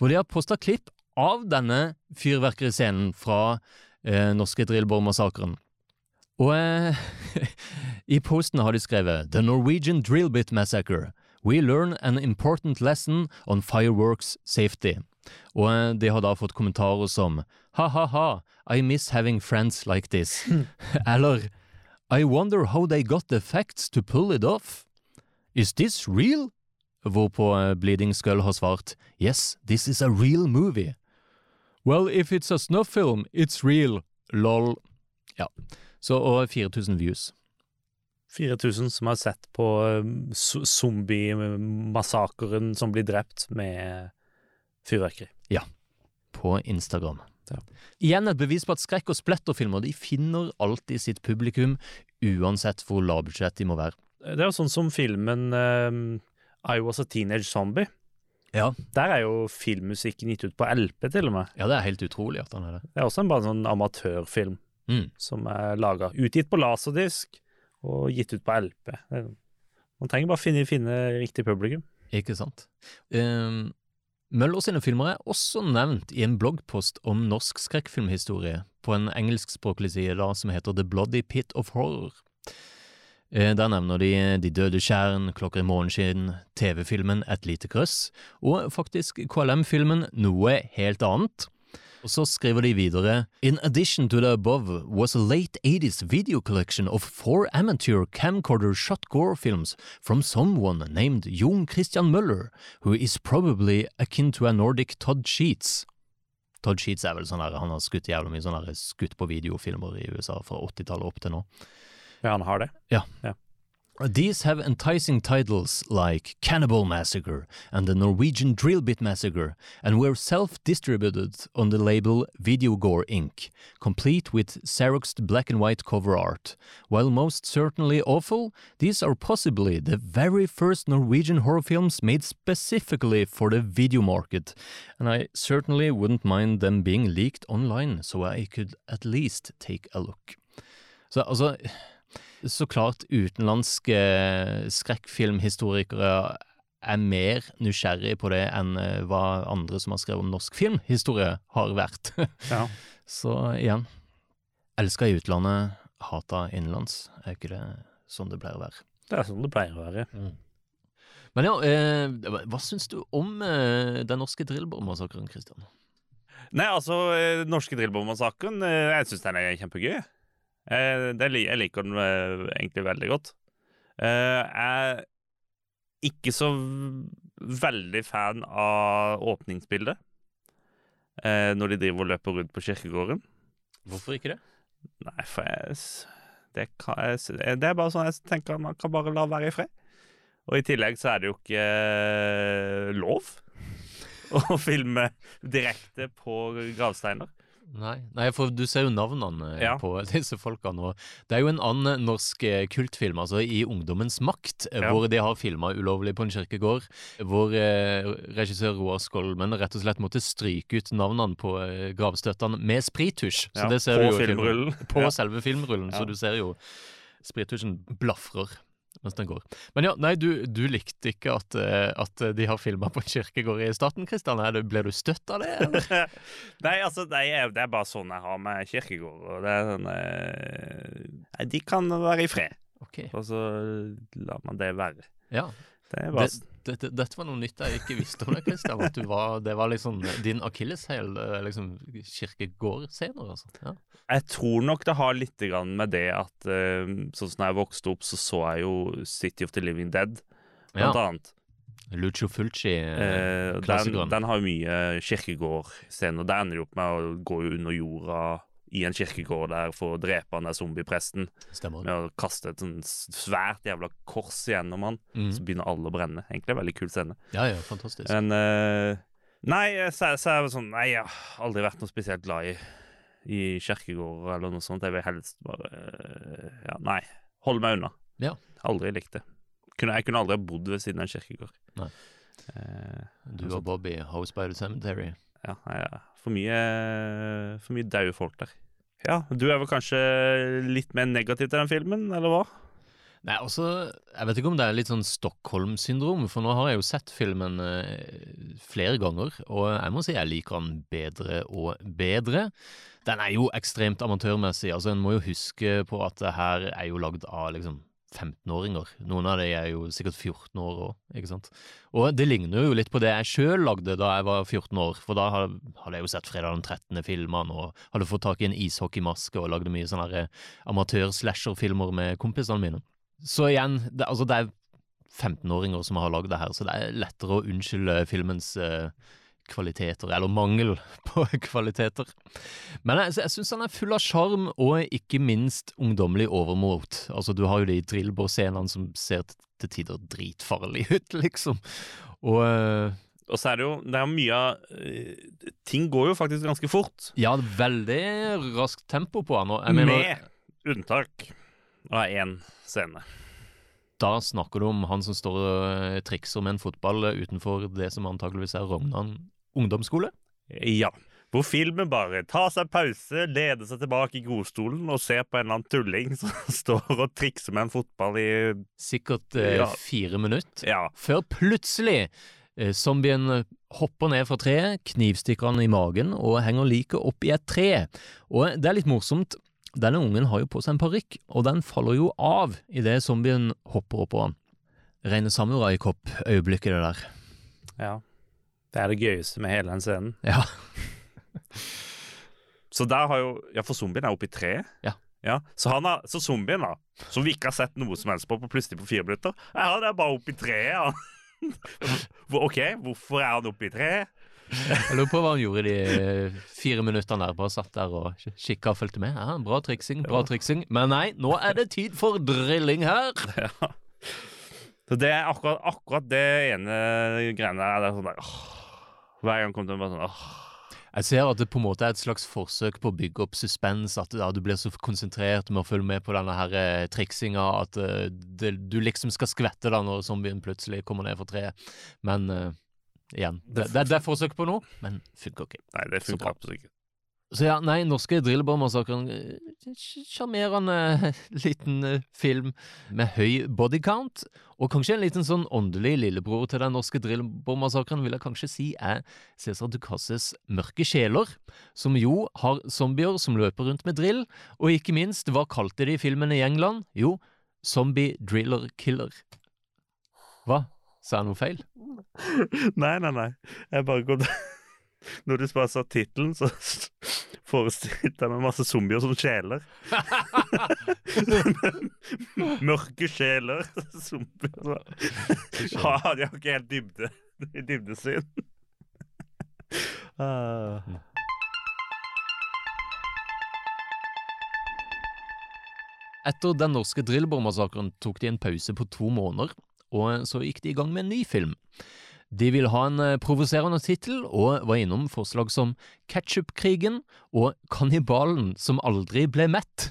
hvor de har posta klipp av denne fyrverkeriscenen fra eh, norske Drillborg-massakren. Og eh, i posten har de skrevet The Norwegian Drillbit Massacre. We learn an important lesson on fireworks safety. Og de har da fått kommentarer som ha-ha-ha, I miss having friends like this. Eller I wonder how they got the facts to pull it off. Is this real? Hvorpå Bleeding Skull har svart Yes, this is a real movie. Well, if it's a snuff film, it's real. Lol. Ja. Så, og 4000 views. 4000 som har sett på um, zombie-massakren som blir drept med fyrverkeri. Ja. På Instagram. Ja. Igjen et bevis på at skrekk- og spletterfilmer de finner alltid sitt publikum, uansett hvor lavbudsjett de må være. Det er jo sånn som filmen um, I Was a Teenage Zombie. Ja. Der er jo filmmusikken gitt ut på LP, til og med. Ja, det er helt utrolig at han er det. Det er også en bare sånn amatørfilm Mm. som er laga. Utgitt på laserdisk og gitt ut på LP. Man trenger bare finne, finne riktig publikum. Ikke sant? Um, Møller sine filmer er også nevnt i en bloggpost om norsk skrekkfilmhistorie på en engelskspråklig side da, som heter The Bloody Pit of Horror. Eh, Der nevner de De døde tjern, Klokker i morgenskinn, TV-filmen Et lite krøss, og faktisk KLM-filmen Noe helt annet. Og så skriver de videre In addition to the above was a late 80s video collection of four amateur camcorder shot gore films from someone named Jon Christian Møller, who is probably akin to a Nordic Todd Sheets. Todd Sheets er vel sånn der, han har skutt jævlig mye sånn skutt på videofilmer i USA fra 80-tallet opp til nå. Ja, han har det. Ja. Ja. These have enticing titles like Cannibal Massacre and the Norwegian Drill Bit Massacre, and were self-distributed on the label Videogore Inc., complete with Xeroxed black and white cover art. While most certainly awful, these are possibly the very first Norwegian horror films made specifically for the video market, and I certainly wouldn't mind them being leaked online, so I could at least take a look. Så altså så klart utenlandske skrekkfilmhistorikere er mer nysgjerrig på det enn eh, hva andre som har skrevet om norsk filmhistorie, har vært. Ja. Så igjen, elska i utlandet, hata innenlands. Er ikke det sånn det pleier å være? Det er sånn det pleier å være. Men ja, eh, hva- syns du om eh, den norske drillbårmassakren, Christian? Nei, altså, den norske Drillbom-massakren, eh, jeg syns den er kjempegøy. Eh, det, jeg liker den eh, egentlig veldig godt. Eh, jeg er ikke så veldig fan av åpningsbildet. Når de driver og løper rundt på kirkegården. Hvorfor ikke det? Nei, for jeg det, kan, jeg, det er bare sånn jeg tenker man kan bare la være i fred. Og i tillegg så er det jo ikke lov å filme direkte på gravsteiner. Nei, nei, for du ser jo navnene eh, Ja. på disse folkene. Og det er jo en annen norsk eh, kultfilm, altså I ungdommens makt, eh, Ja. hvor de har filma ulovlig på en kirkegård. Hvor eh, regissør Roar Skolmen rett og slett måtte stryke ut navnene på eh, gravstøttene med sprittusj. Ja, på filmrullen. På selve filmrullen, så du ser jo sprittusjen blafrer mens den går. Men ja, nei, du, du likte ikke at, eh, at de har filma på en kirkegård i staten, Kristian. Ble du støtt av det? nei, altså, det er, det er bare sånn jeg har med kirkegård. Og det er sånn eh, de kan være i fred. Okay. Og så lar man det være. Ja. Det var... Det, dette, dette var noe nytt jeg ikke visste om deg, Kristian. At du var, det var liksom din akilleshæl, eh, liksom kirkegårdscener, altså. Ja. Jeg tror nok det har litt med det at eh, sånn som jeg vokste opp, så så jeg jo City of the Living Dead, blant Ja. annet. Lucio Fulci, Eh, eh, den, den har jo mye kirkegårdscener. Der ender de opp med å gå under jorda i en kirkegård der for å drepe han der zombiepresten. Stemmer. Med å kaste et sånn svært jævla kors gjennom han. mm. Så begynner alle å brenne. Egentlig en veldig kul scene. Ja, ja, fantastisk. Men uh, Nei, så, så er det sånn Nei, jeg har aldri vært noe spesielt glad i I kirkegårder eller noe sånt. Jeg vil helst bare uh, Ja, nei. Holde meg unna. Ja. Aldri likt det. Jeg kunne aldri ha bodd ved siden av en kirkegård. Nei. Uh, Du og Bobby, House by the Cemetery. Ja, ja. For mye For mye daue folk der. Ja, du er vel kanskje litt mer negativ til den filmen, eller hva? Nei, altså, jeg vet ikke om det er litt sånn Stockholm-syndrom, for nå har jeg jo sett filmen eh, flere ganger, og jeg må si jeg liker den bedre og bedre. Den er jo ekstremt amatørmessig, altså en må jo huske på at det her er jo lagd av liksom 15-åringer. Noen av de er jo sikkert 14 år òg, ikke sant. Og det ligner jo litt på det jeg sjøl lagde da jeg var 14 år, for da hadde jeg jo sett Fredag den 13. filmene og hadde fått tak i en ishockeymaske og lagde mye sånne eh, amatør-slasher-filmer med kompisene mine. Så igjen, det, altså det er 15-åringer som har lagd det her, så det er lettere å unnskylde filmens eh, kvaliteter, eller mangel på kvaliteter. Men jeg, jeg syns han er full av sjarm, og ikke minst ungdommelig overmot. Altså, du har jo de drillbårscenene som ser til, tider dritfarlige ut, liksom. Og eh, Og så er det jo det er mye av eh, Ting går jo faktisk ganske fort. ja, veldig raskt tempo på han. Jeg mener, med unntak av én scene. da snakker du om han som står og eh, trikser med en fotball utenfor det som antakeligvis er Rognan ungdomsskole. Ja. Hvor filmen bare tar seg pause, leder seg tilbake i godstolen og ser på en eller annen tulling som står og trikser med en fotball i Sikkert eh, Ja. fire minutter. Ja. Før plutselig eh, zombien eh, hopper ned fra treet, knivstikker han i magen og henger liket opp i et tre. Og det er litt morsomt. Denne ungen har jo på seg en parykk, og den faller jo av idet zombien hopper oppå han. Rene samuraikopp-øyeblikket, det der. ja. Det er det gøyeste med hele den scenen. Ja. Så der har jo Ja, for zombien er oppe i treet. Ja. Ja, så, han har, så zombien, da, som vi ikke har sett noe som helst på, på plutselig på fire minutter Ja, han er bare oppe i treet, han. OK, hvorfor er han oppe i treet? Jeg lurer på hva han gjorde de fire minuttene der. Bare satt der og kikka og fulgte med. Ja, bra triksing, bra triksing. Men nei, nå er det tid for drilling her. Ja. Så det er akkurat, akkurat det ene greiene der. Det er sånn der åh. Hver gang kom den bare sånn åh. Jeg ser at det på en måte er et slags forsøk på å bygge opp suspens, at ja, du blir så konsentrert med å følge med på denne her eh, triksinga at eh, det, du liksom skal skvette da når zombien plutselig kommer ned fra treet. Men eh, igjen, det, det, det er forsøk på noe, men funker ikke. Nei, det Så bra. funker absolutt ikke. Så ja, nei, norske Drillbår-massakren eh, Sjarmerende liten eh, film med høy bodycount. og kanskje en liten sånn åndelig lillebror til den norske Drillbår-massakren vil jeg kanskje si er Cæsar Ducasses Mørke sjeler, som jo har zombier som løper rundt med drill, og ikke minst, hva kalte de filmene i England? Jo, Zombie Driller Killer. Hva? Sa jeg noe feil? Nei, nei, nei. Jeg bare kom Når du bare sa tittelen, så forestilte jeg meg masse zombier som sjeler. Mørke sjeler. Zombier. Ja, de har ikke helt dybde. i dybdesyn. Etter den norske Drillbår-massakren tok de en pause på to måneder, og så gikk de i gang med en ny film. De ville ha en eh, provoserende tittel, og var innom forslag som Ketchupkrigen og Kannibalen som aldri ble mett.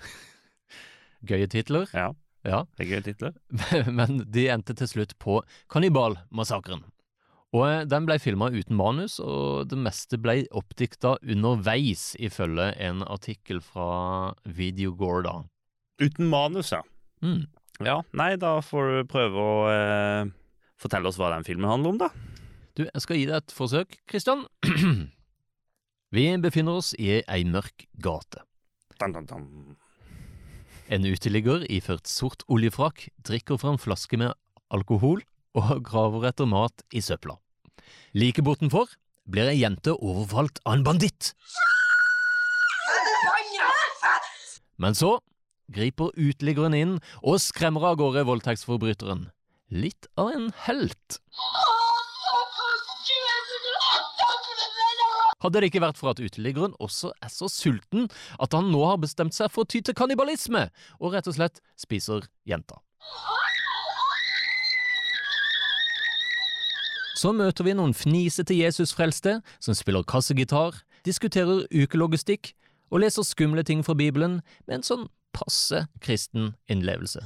Gøye titler. Ja, Ja, det er gøye titler. men de endte til slutt på Kannibalmassakren. Og eh, Den ble filma uten manus, og det meste ble oppdikta underveis, ifølge en artikkel fra Videogore, da. Uten manus, ja. Mm. Ja, nei, da får du prøve å eh, fortelle oss hva den filmen handler om, da. Du, jeg skal gi deg et forsøk, Kristian. Vi befinner oss i ei mørk gate. Dun, dun, dun. En uteligger iført sort oljefrakk drikker fra en flaske med alkohol og graver etter mat i søpla. Like bortenfor blir ei jente overfalt av en banditt. Men så griper uteliggeren inn og skremmer av gårde voldtektsforbryteren. Litt av en helt. Hadde det ikke vært for at uteliggeren også er så sulten at han nå har bestemt seg for å ty til kannibalisme, og rett og slett spiser jenta. Så møter vi noen fnisete Jesusfrelste som spiller kassegitar, diskuterer ukelogistikk og leser skumle ting fra Bibelen med en sånn passe kristen innlevelse.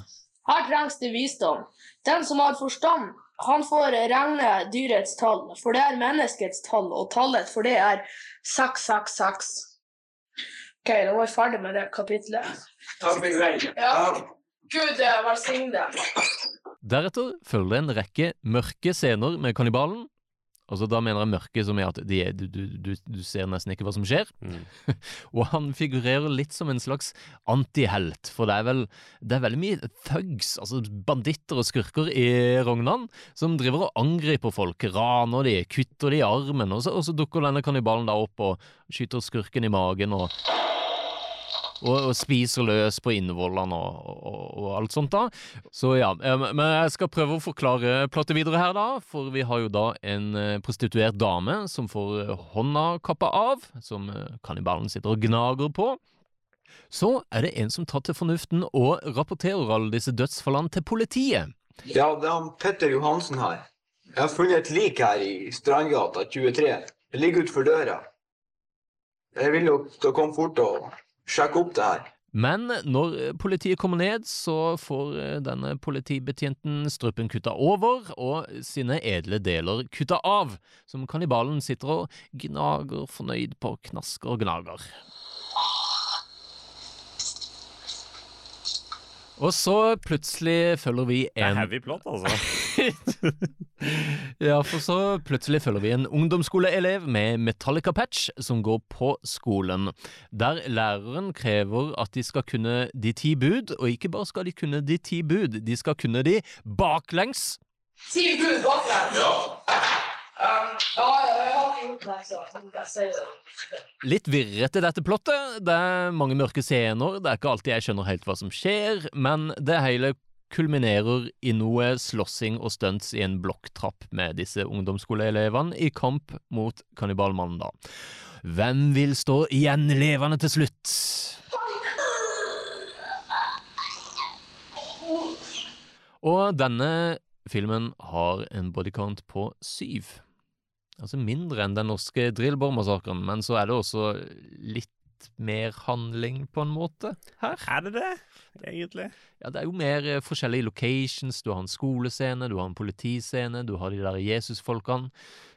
Her trengs det visdom. Den som har forstand, han får regne dyrets tall, for det er menneskets tall, og tallet for det er 666. Ok, da var vi ferdig med det kapitlet. Ja. Gud velsigne deg. Deretter følger det en rekke mørke scener med kannibalen. Altså Da mener jeg mørke som er at de du, du, du, du ser nesten ikke hva som skjer. og han figurerer litt som en slags antihelt, for det er vel det er veldig mye thugs, altså banditter og skurker i Rognan, som driver og angriper folk, raner de, kutter de i armen, og så, og så dukker denne kannibalen da opp og skyter skurken i magen og og, og spiser løs på innvollene og, og, og alt sånt da. Så ja, eh, men jeg skal prøve å forklare plottet videre her da, for vi har jo da en eh, prostituert dame som får eh, hånda kappa av, som kannibalen sitter og gnager på. Så er det en som tar til fornuften og rapporterer alle disse dødsfallene til politiet. Ja, det er Petter Johansen her. Jeg har funnet et lik her i Strandgata 23. Det ligger utenfor døra. Jeg vil jo dere komme fort og sjekke opp det her. Men når eh, politiet kommer ned, så får eh, denne politibetjenten strupen kutta over og sine edle deler kutta av, som kannibalen sitter og gnager fornøyd på knasker og gnager. Og så plutselig følger vi en Det er heavy plot, altså. Ja, for så plutselig følger vi en ungdomsskoleelev med Metallica-patch som går på skolen, der læreren krever at de skal kunne de ti bud, og ikke bare skal de kunne de ti bud, de skal kunne de baklengs. Ti bud baklengs! Ja. Um. Litt virrete dette plottet, det er mange mørke scener, det er ikke alltid jeg skjønner helt hva som skjer, men det hele kulminerer i noe slåssing og stunts i en blokktrapp med disse ungdomsskoleelevene i kamp mot kannibalmannen, da. Hvem vil stå igjen levende til slutt? Og denne filmen har en bodycount på syv. Altså mindre enn den norske Drillbår-massakren, men så er det også litt mer handling, på en måte, her. Er det det, egentlig? Ja, det er jo mer eh, forskjellige locations. Du har en skolescene, du har en politiscene, du har de der Jesusfolkene.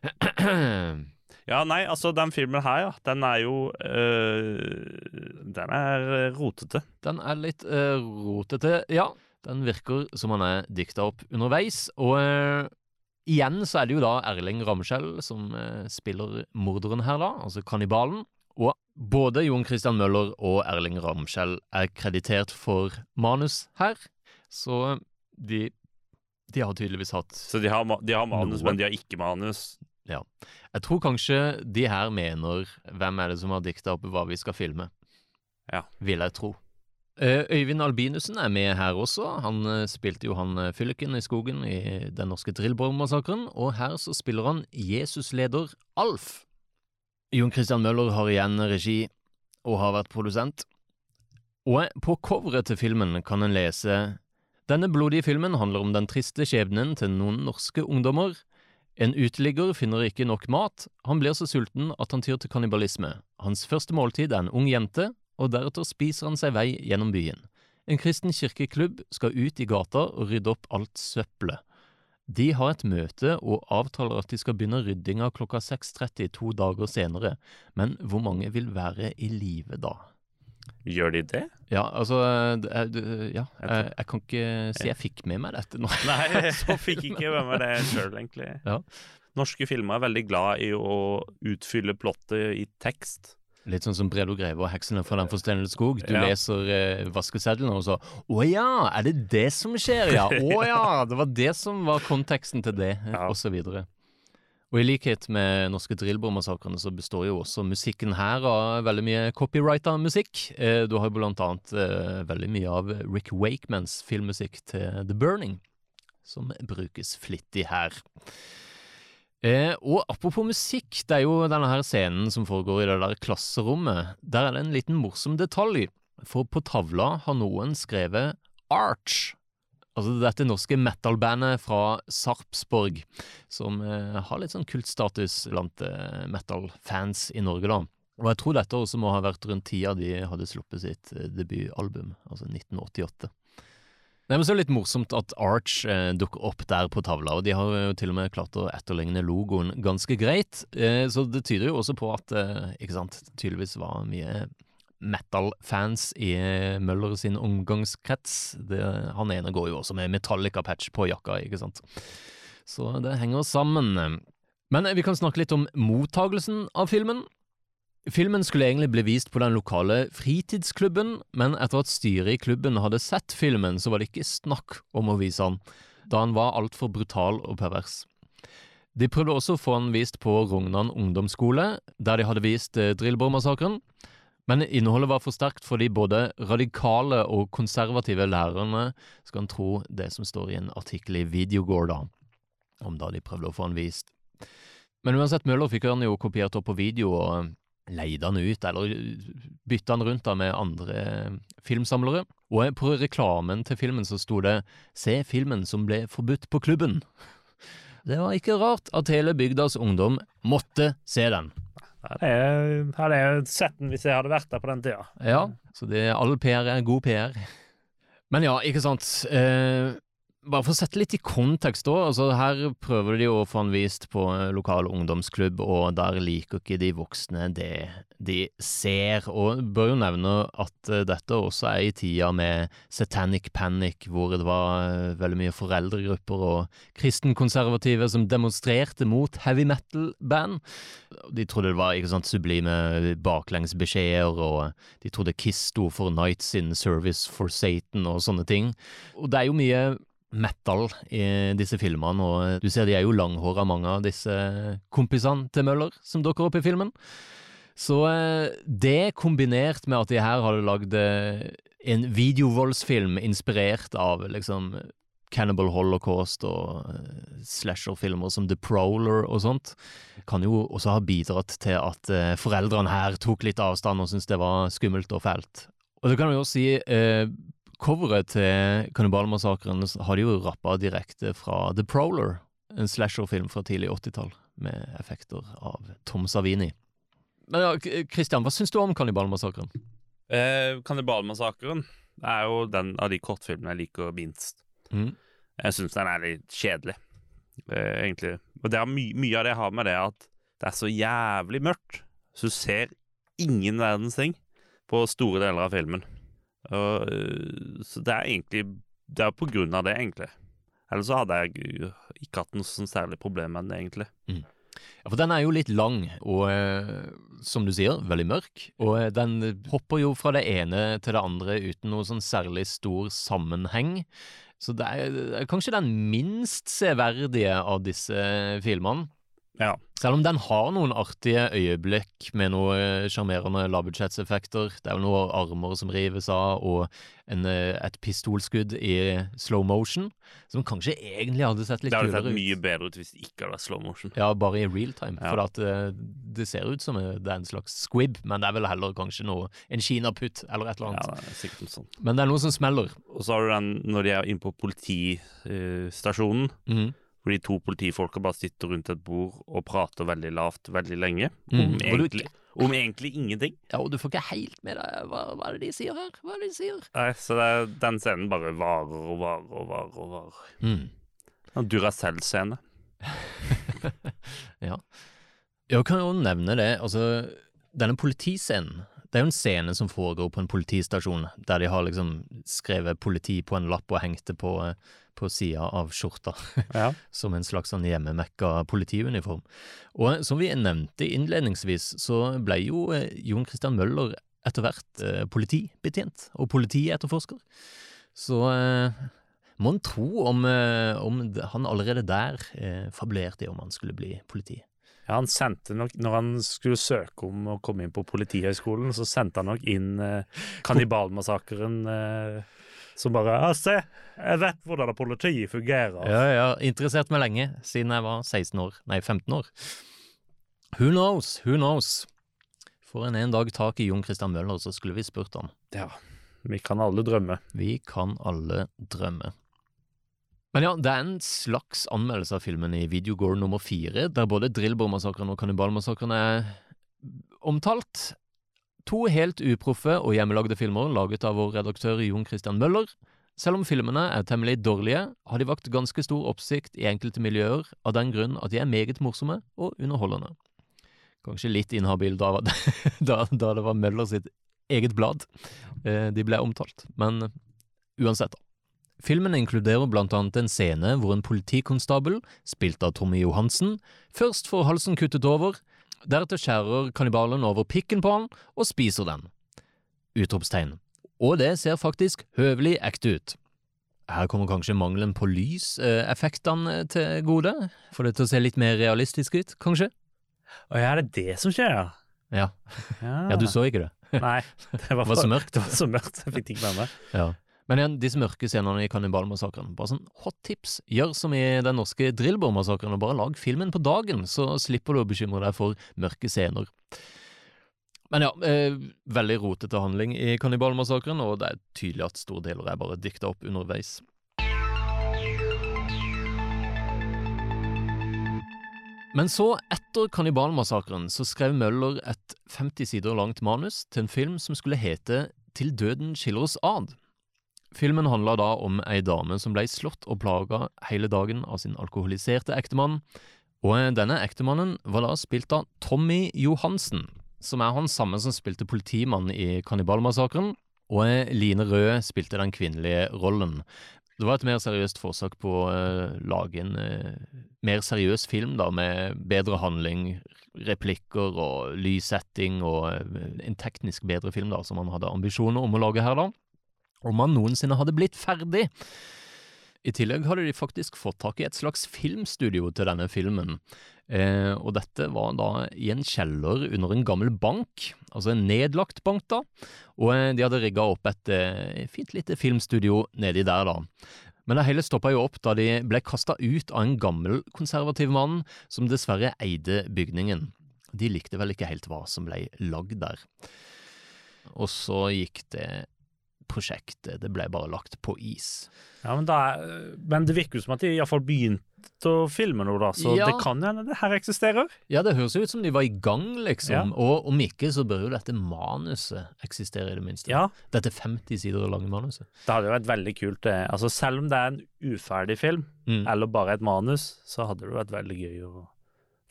Ja, nei, altså, den filmen her, ja, den er jo øh, Den er rotete. Den er litt øh, rotete, ja. Den virker som han er dikta opp underveis. Og eh, igjen så er det jo da Erling Ramskjell som eh, spiller morderen her, da, altså kannibalen. Og både Jon Christian Møller og Erling Ramskjell er kreditert for manus her, så de, de har tydeligvis hatt Så de har, de har manus, Noe. men de har ikke manus. Ja. Jeg tror kanskje de her mener hvem er det som har dikta opp hva vi skal filme. Ja. Vil jeg tro. Eh, Øyvind Albinussen er med her også. Han eh, spilte jo han eh, fylliken i skogen i den norske Drillborg-massakren, og her så spiller han Jesus-leder Alf. Jon Christian Møller har igjen regi og har vært produsent. Og på coveret til filmen kan en lese Denne blodige filmen handler om den triste skjebnen til noen norske ungdommer. En uteligger finner ikke nok mat, han blir så sulten at han tyr til kannibalisme. Hans første måltid er en ung jente, og deretter spiser han seg vei gjennom byen. En kristen kirkeklubb skal ut i gata og rydde opp alt søppelet. De har et møte og avtaler at de skal begynne ryddinga klokka 6.30 to dager senere, men hvor mange vil være i live da? Gjør de det? Ja, altså er- Ja, jeg, jeg kan ikke si jeg fikk med meg dette nå. Nei, så fikk ikke med meg det sjøl, egentlig. Ja. Norske filmer er veldig glad i å utfylle plottet i tekst. Litt sånn som Bredo Greve og Heksene fra Den forstenede skog. Du Ja. leser eh, vaskeseddelen og så Å ja, er det det som skjer, ja? Å ja, det var det som var konteksten til det, og så videre. Og i likhet med norske Drillbår-massakrene så består jo også musikken her av veldig mye copyrighta musikk. Eh, du har jo blant annet eh, veldig mye av Rick Wakemans filmmusikk til The Burning, som brukes flittig her. Eh, og apropos musikk, det er jo denne her scenen som foregår i det der klasserommet. Der er det en liten morsom detalj, for på tavla har noen skrevet Arch. Altså dette norske metal-bandet fra Sarpsborg, som eh, har litt sånn kultstatus blant eh, metal-fans i Norge, da. Og jeg tror dette også må ha vært rundt tida de hadde sluppet sitt eh, debutalbum, altså 1988. Nei, men så er det litt morsomt at Arch eh, dukker opp der på tavla, og de har jo til og med klart å etterligne logoen ganske greit, eh, så det tyder jo også på at eh, det tydeligvis var mye metal-fans i eh, Møller sin omgangskrets. Det, han ene går jo også med Metallica-patch på jakka, ikke sant. Så det henger sammen. Men vi kan snakke litt om mottagelsen av filmen. Filmen skulle egentlig bli vist på den lokale fritidsklubben, men etter at styret i klubben hadde sett filmen, så var det ikke snakk om å vise han, da han var altfor brutal og pervers. De prøvde også å få han vist på Rognan ungdomsskole, der de hadde vist eh, Drillbår-massakren, men innholdet var for sterkt fordi både radikale og konservative lærerne, skal en tro det som står i en artikkel i Videogård, da, om da de prøvde å få han vist. Men uansett, Møller fikk han jo kopiert opp på video og leide han ut, eller bytta han rundt da med andre filmsamlere. Og på reklamen til filmen så sto det 'Se filmen som ble forbudt på klubben'. Det var ikke rart at hele bygdas ungdom måtte se den. Jeg, hadde jeg sett den hvis jeg hadde vært der på den tida. Ja, så det, all PR er god PR. Men ja, ikke sant. Eh, bare for å sette litt i kontekst da, altså her prøver de å få han vist på lokal ungdomsklubb, og der liker ikke de voksne det de ser. Og bør jo nevne at eh, dette også er i tida med Satanic Panic, hvor det var eh, veldig mye foreldregrupper og kristenkonservative som demonstrerte mot heavy metal-band. De trodde det var ikke sant, sublime baklengsbeskjeder, og de trodde KISS sto for Nights in Service for Satan og sånne ting. Og det er jo mye metal i disse filmene, og du ser de er jo langhåra, mange av disse kompisene til Møller som dukker opp i filmen. Så eh, det kombinert med at de her hadde lagd eh, en videovoldsfilm inspirert av liksom Cannibal Holocaust og eh, slasherfilmer som The Prowler og sånt, kan jo også ha bidratt til at foreldrene her tok litt avstand og syntes det var skummelt og fælt. Og det kan vi jo si, coveret til Kannibalmassakren har de jo rappa direkte fra The Prowler, en slasherfilm fra tidlig 80-tall, med effekter av Tom Savini. Men ja, Christian, hva syns du om Kannibalmassakren? Eh, Kannibalmassakren er jo den av de kortfilmene jeg liker minst. Mm. Jeg syns den er litt kjedelig, eh, egentlig. Og my mye av det har med det at det er så jævlig mørkt, så du ser ingen verdens ting på store deler av filmen. Eh, så det er egentlig Det er på grunn av det, egentlig. Ellers så hadde jeg ikke hatt noe sånn særlig problem med den, egentlig. Ja, for den er jo litt lang, og eh, som du sier, veldig mørk. Og eh, den hopper jo fra det ene til det andre uten noe sånn særlig stor sammenheng. Så det er, det er kanskje den minst severdige av disse filmene. Ja. Selv om den har noen artige øyeblikk med noen sjarmerende lavbudsjettseffekter. Det er jo noen armer som rives av, og en, eh, et pistolskudd i slow motion, som kanskje egentlig hadde sett litt Det hadde kulere sett mye bedre ut hvis det ikke hadde vært slow motion. Ja, bare i real time. Ja. For at eh, det ser ut som eh, det er en slags squib, men det er vel heller kanskje noe En kinaputt eller et eller Ja, annet. det er sikkert sånn. Men det er noe som smeller. Og så har du den når de er inne på politistasjonen, Mhm. Hvor de to politifolka bare sitter rundt et bord og prater veldig lavt veldig lenge. Om, Og egentlig, om egentlig ingenting. Ja, og du får ikke helt med deg hva, hva er det de sier her? Hva er det de sier? Nei, så det den scenen bare varer og varer og varer. og varer. Mm. En Duracell-scene. Ja. Jeg kan jo nevne det, altså denne politiscenen. Det er jo en scene som foregår på en politistasjon, der de har liksom skrevet politi på en lapp og hengt det på, eh, på sida av skjorta, Ja. som en slags sånn hjemmemekka politiuniform. Og som vi nevnte innledningsvis, så ble jo eh, Jon Christian Møller etter hvert eh, politibetjent og politietterforsker. Så eh, må en tro om, eh, om han allerede der eh, fabulerte om han skulle bli politi. Ja, han sendte nok, Når han skulle søke om å komme inn på Politihøgskolen, så sendte han nok inn eh, kannibalmassakren eh, som bare Ja, se, jeg vet hvordan politiet fungerer. Ja, ja, interessert meg lenge, siden jeg var 16 år, nei 15 år. Who knows, who knows? Får en en dag tak i Jon Christian Møller, så skulle vi spurt ham. Ja, vi kan alle drømme. Vi kan alle drømme. Men ja, det er en slags anmeldelse av filmen i Videogore nummer fire, der både Drillbår-massakren og Kannibalmassakren er omtalt. To helt uproffe og hjemmelagde filmer laget av vår redaktør Jon Christian Møller. Selv om filmene er temmelig dårlige, har de vakt ganske stor oppsikt i enkelte miljøer av den grunn at de er meget morsomme og underholdende. Kanskje litt inhabil da, da, da det var Møller sitt eget blad eh, de ble omtalt, men uansett da. Filmen inkluderer blant annet en scene hvor en politikonstabel, spilt av Tommy Johansen, først får halsen kuttet over, deretter skjærer kannibalen over pikken på han og spiser den. Utropstegn. Og det ser faktisk høvelig ekte ut. Her kommer kanskje mangelen på lyseffektene til gode, for det til å se litt mer realistisk ut, kanskje? Å ja, er det det som skjer, ja? Ja. Ja, Ja, du så ikke det? Nei, det var, Det var så mørkt. Det var så mørkt, jeg fikk det ikke med meg. Ja. Men igjen, disse mørke scenene i Kannibalmassakren, bare sånn hot tips. Gjør som i den norske Drillbår-massakren, og bare lag filmen på dagen, så slipper du å bekymre deg for mørke scener. Men ja, eh, veldig rotete handling i Kannibalmassakren, og det er tydelig at store deler er bare dikta opp underveis. Men så, etter Kannibalmassakren, så skrev Møller et 50 sider langt manus til en film som skulle hete Til døden skiller oss ad. Filmen handler da om ei dame som ble slått og plaga hele dagen av sin alkoholiserte ektemann, og denne ektemannen var da spilt av Tommy Johansen, som er han samme som spilte politimannen i Kannibalmassakren, og Line Rød spilte den kvinnelige rollen. Det var et mer seriøst forsøk på å eh, lage en eh, mer seriøs film, da, med bedre handling, replikker og lyssetting, og eh, en teknisk bedre film, da, som han hadde ambisjoner om å lage her, da. Om han noensinne hadde blitt ferdig. I tillegg hadde de faktisk fått tak i et slags filmstudio til denne filmen, eh, og dette var da i en kjeller under en gammel bank, altså en nedlagt bank da, og eh, de hadde rigga opp et eh, fint lite filmstudio nedi der da. Men det hele stoppa jo opp da de ble kasta ut av en gammel, konservativ mann som dessverre eide bygningen. De likte vel ikke helt hva som ble lagd der. Og så gikk det prosjektet, det ble bare lagt på is. Ja, men, da er, men det virker jo som at de iallfall begynte å filme noe, da, så Ja. det kan hende det her eksisterer. Ja, det høres jo ut som de var i gang, liksom. Ja. Og om ikke, så bør jo dette manuset eksistere, i det minste. Ja. Dette 50 sider lange manuset. Det hadde jo vært veldig kult, det. Altså, selv om det er en uferdig film, Mm. eller bare et manus, så hadde det vært veldig gøy å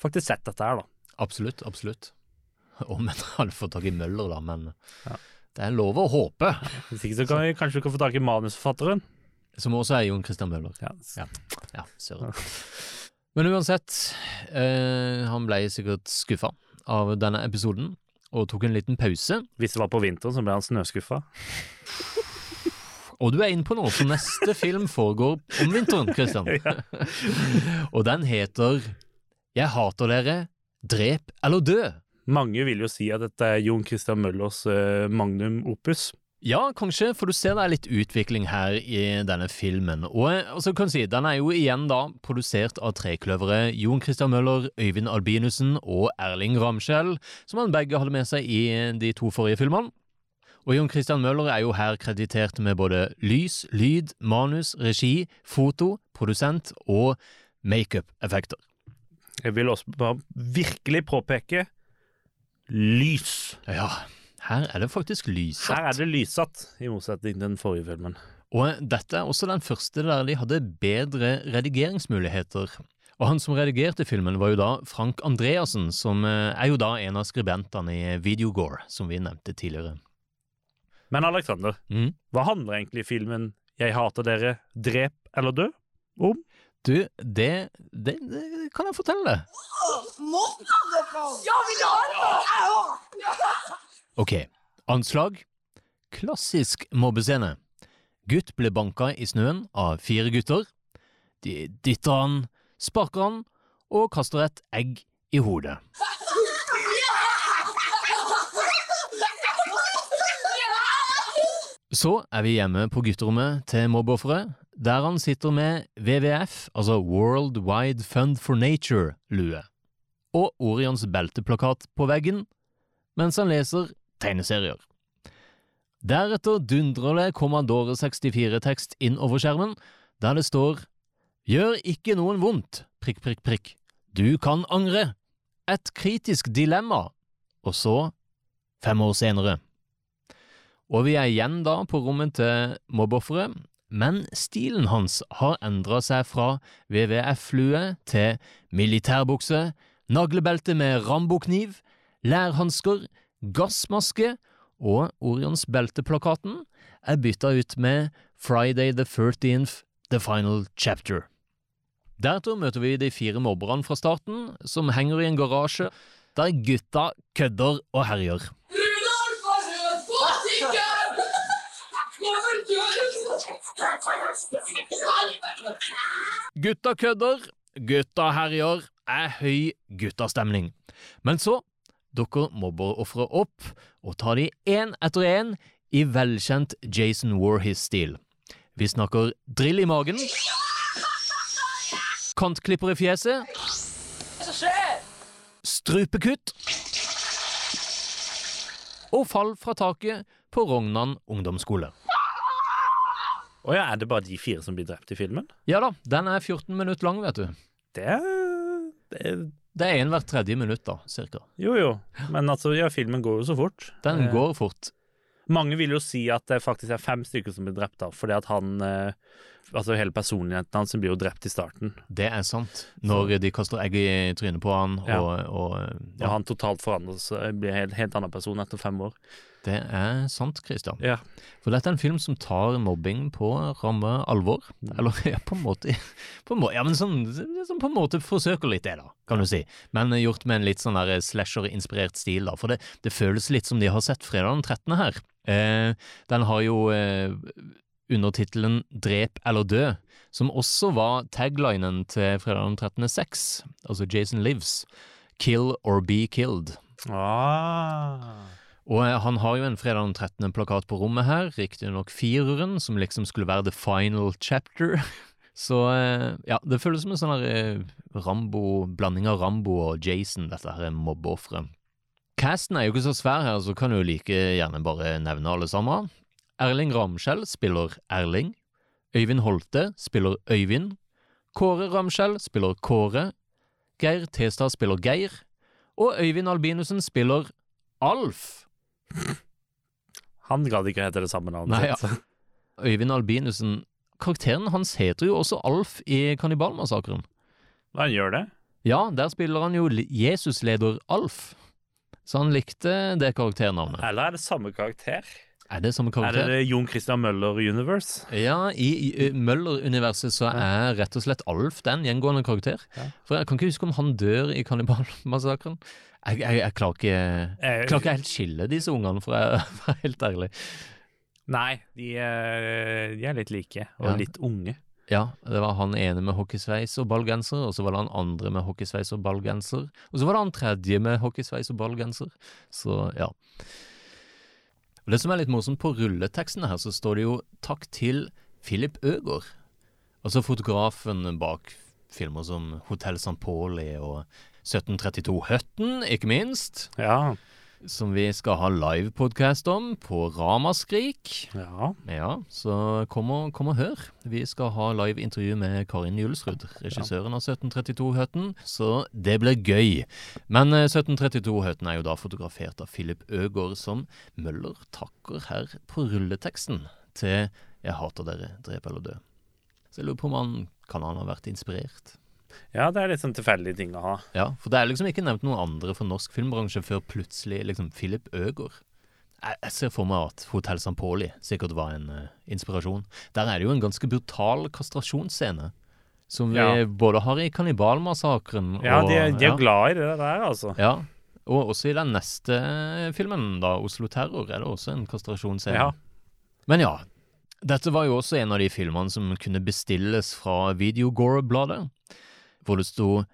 faktisk sett dette her, da. Absolutt, absolutt. Om en hadde fått tak i Møller, da, men Ja. Det er lov å håpe. Hvis ikke så kan vi kanskje kan få tak i manusforfatteren. Som også er Jon Christian Møller. Ja. Ja, ja søren. Men uansett, eh, han ble sikkert skuffa av denne episoden, og tok en liten pause. Hvis det var på vinteren, så ble han snøskuffa. Og du er inne på noe, for neste film foregår om vinteren, Christian. og den heter Jeg hater dere, drep eller dø. Mange vil jo si at dette er Jon Christian Møllers eh, magnum opus. Ja, kanskje, for du ser det er litt utvikling her i denne filmen. Og, og så kan si, den er jo igjen da produsert av trekløvere Jon Christian Møller, Øyvind Albinussen og Erling Ramskjell, som han begge hadde med seg i de to forrige filmene. Og Jon Christian Møller er jo her kreditert med både lys, lyd, manus, regi, foto, produsent og makeup-effekter. Jeg vil også bare virkelig påpeke lys. Ja, her er det faktisk lyssatt. Her er det lyssatt, i motsetning til den forrige filmen. Og dette er også den første der de hadde bedre redigeringsmuligheter. Og han som redigerte filmen, var jo da Frank Andreassen, som eh, er jo da en av skribentene i Videogore, som vi nevnte tidligere. Men Alexander, Mm. hva handler egentlig filmen 'Jeg hater dere, drep eller dø' om? Du, det, det, det kan jeg fortelle deg. Ok, anslag. Klassisk mobbescene. Gutt ble banka i snøen av fire gutter. De dytter han, sparker han og kaster et egg i hodet. Så er vi hjemme på gutterommet til mobbeofferet, der han sitter med WWF, altså World Wide Fund for Nature-lue, og Orions belteplakat på veggen, mens han leser tegneserier. Deretter dundrer det kommandore64-tekst inn over skjermen, der det står Gjør ikke noen vondt, prikk, prikk, prikk. Du kan angre. Et kritisk dilemma. Og så, fem år senere. Og vi er igjen da på rommet til mobbeofferet, men stilen hans har endra seg fra WWF-lue til militærbukse, naglebelte med rambokniv, lærhansker, gassmaske, og Orions belteplakaten er bytta ut med Friday the 13th, the final chapter. Deretter møter vi de fire mobberne fra starten, som henger i en garasje der gutta kødder og herjer. Rudolf har rød på tikken! Gutta kødder, gutta herjer, er høy guttastemning. Men så dukker mobberofferet opp og tar de én etter én i velkjent Jason Warhis-stil. Vi snakker drill i magen, kantklipper i fjeset, strupekutt og fall fra taket på Rognan ungdomsskole. Å ja, er det bare de fire som blir drept i filmen? Ja da, den er 14 minutter lang, vet du. Det er, det er Det er en hvert tredje minutt, da, cirka. Jo jo, men altså, ja, filmen går jo så fort. Den Eh, går fort. Mange vil jo si at det faktisk er fem stykker som blir drept, da, fordi at han eh, Altså hele personligheten hans blir jo drept i starten. Det er sant. Når de kaster egg i trynet på han, Ja. og, og Og ja, han totalt forandrer seg, blir en helt, helt annen person etter fem år. Det er sant, Christian. Ja. For dette er en film som tar mobbing på ramme alvor. Eller ja, på en måte på en Ja, men sånn, som på en måte forsøker litt det, da, kan du si. Men eh, gjort med en litt sånn slasher-inspirert stil, da. For det, det føles litt som de har sett fredag den 13. her. Eh, den har jo eh, undertittelen Drep eller dø, som også var taglinen til fredag den 13. 6, altså Jason Lives. Kill or be killed. Ah. Og eh, han har jo en fredag den 13. plakat på rommet her, riktignok fireren, som liksom skulle være the final chapter. Så eh, ja, det føles som en sånn eh, Rambo, blanding av Rambo og Jason, dette her mobbeofferet. Casten er jo ikke så svær her, så kan du like gjerne bare nevne alle sammen. Erling Ramskjell spiller Erling. Øyvind Holte spiller Øyvind. Kåre Ramskjell spiller Kåre. Geir Testad spiller Geir. Og Øyvind Albinussen spiller Alf. Han gadd ikke hete det samme navnet. Nei, ja. Øyvind Albinussen Karakteren hans heter jo også Alf i Kannibalmassakren. Han gjør det? Ja, der spiller han jo Jesus-leder Alf. Så han likte det karakternavnet. Eller er det samme karakter? Er det samme Er det det Jon Christian Møller Universe? Ja, i, i Møller-universet så er rett og slett Alf den gjengående karakter. Ja. For jeg kan ikke huske om han dør i Kannibalmassakren. Jeg, jeg, jeg klarer ikke Jeg klarer ikke helt skille disse ungene, for å være helt ærlig. Nei, de, er- de er litt like, og Ja. litt unge. Ja, det var han ene med hockeysveis og ballgenser, og så var det han andre med hockeysveis og ballgenser, og så var det han tredje med hockeysveis og ballgenser. Så ja. Og Det som er litt morsomt, på rulletekstene her så står det jo 'Takk til Philip Øgård'. Altså fotografen bak filmer som 'Hotell St. Pauli' og 1732 Høtten, ikke minst. Ja. Som vi skal ha livepodkast om på Ramaskrik. Ja. Ja, så kom og, kom og hør. Vi skal ha live intervju med Karin Julesrud, regissøren av 1732-høtten, så det blir gøy. Men eh, 1732-høtten er jo da fotografert av Philip Øgård, som Møller takker her på rulleteksten til 'Jeg hater dere, drep eller dø'. Så jeg lurer på om han kan han ha vært inspirert? Ja, det er litt sånn tilfeldige ting å ha. Ja, for det er liksom ikke nevnt noen andre fra norsk filmbransje før plutselig liksom Philip Øgård. Jeg, jeg ser for meg at Hotell St. Pauli sikkert var en uh, inspirasjon. Der er det jo en ganske brutal kastrasjonsscene. Som vi Ja. både har i Kannibalmassakren Ja, de, er- de er ja. glad i det der, altså. Ja, og også i den neste filmen, da, 'Oslo Terror', er det også en kastrasjonsscene. Ja. Men ja, dette var jo også en av de filmene som kunne bestilles fra Videogore-bladet, hvor det sto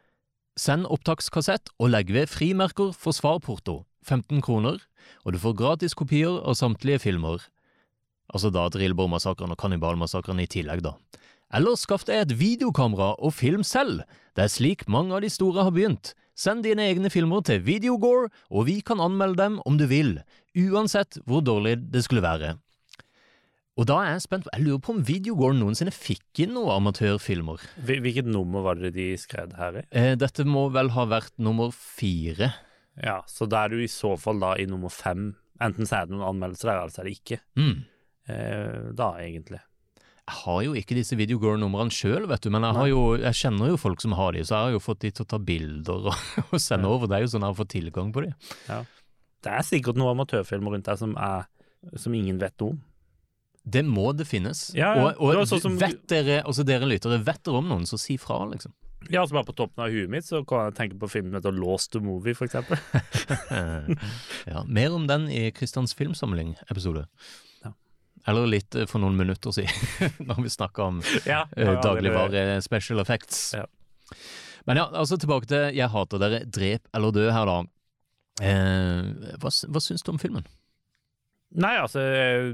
'Send opptakskassett og legg ved frimerker for svarporto', 15 kroner, og du får gratis kopier av samtlige filmer. Altså da Drillbår-massakren og Kannibalmassakren i tillegg, da. Eller skaff deg et videokamera og film selv. Det er slik mange av de store har begynt. Send dine egne filmer til Videogore, og vi kan anmelde dem om du vil, uansett hvor dårlig det skulle være. Og da er jeg spent, jeg lurer på om Videogården noensinne fikk inn noen amatørfilmer. Hvilket nummer var det de skrev her i? Eh, dette må vel ha vært nummer fire. Ja, så da er du i så fall da i nummer fem. Enten så er det noen anmeldelser der, eller så er det ikke. Mm. Eh, da, egentlig. Jeg har jo ikke disse Videogirl-numrene sjøl, vet du, men jeg, har jo, jeg kjenner jo folk som har de, så jeg har jo fått de til å ta bilder og, og sende over. Det er jo sånn jeg har fått tilgang på de. Det er sikkert noen amatørfilmer rundt der som, er, som ingen vet om. Det må det finnes. Ja, ja. Og, og Det sånn som- vet dere, altså dere lyttere, vet dere om noen, så si fra, liksom. Ja, altså bare på toppen av huet mitt så kan jeg tenke på filmen heter Lost to Movie, for eksempel. ja, mer om den i Kristians filmsamling-episode. Ja. Eller litt eh, for noen minutter siden, når vi snakker om Ja, eh, dagligvare special effects. Ja. Men ja, altså tilbake til Jeg hater dere, drep eller dø her, da. Eh, hva, hva syns du om filmen? Nei, altså eh,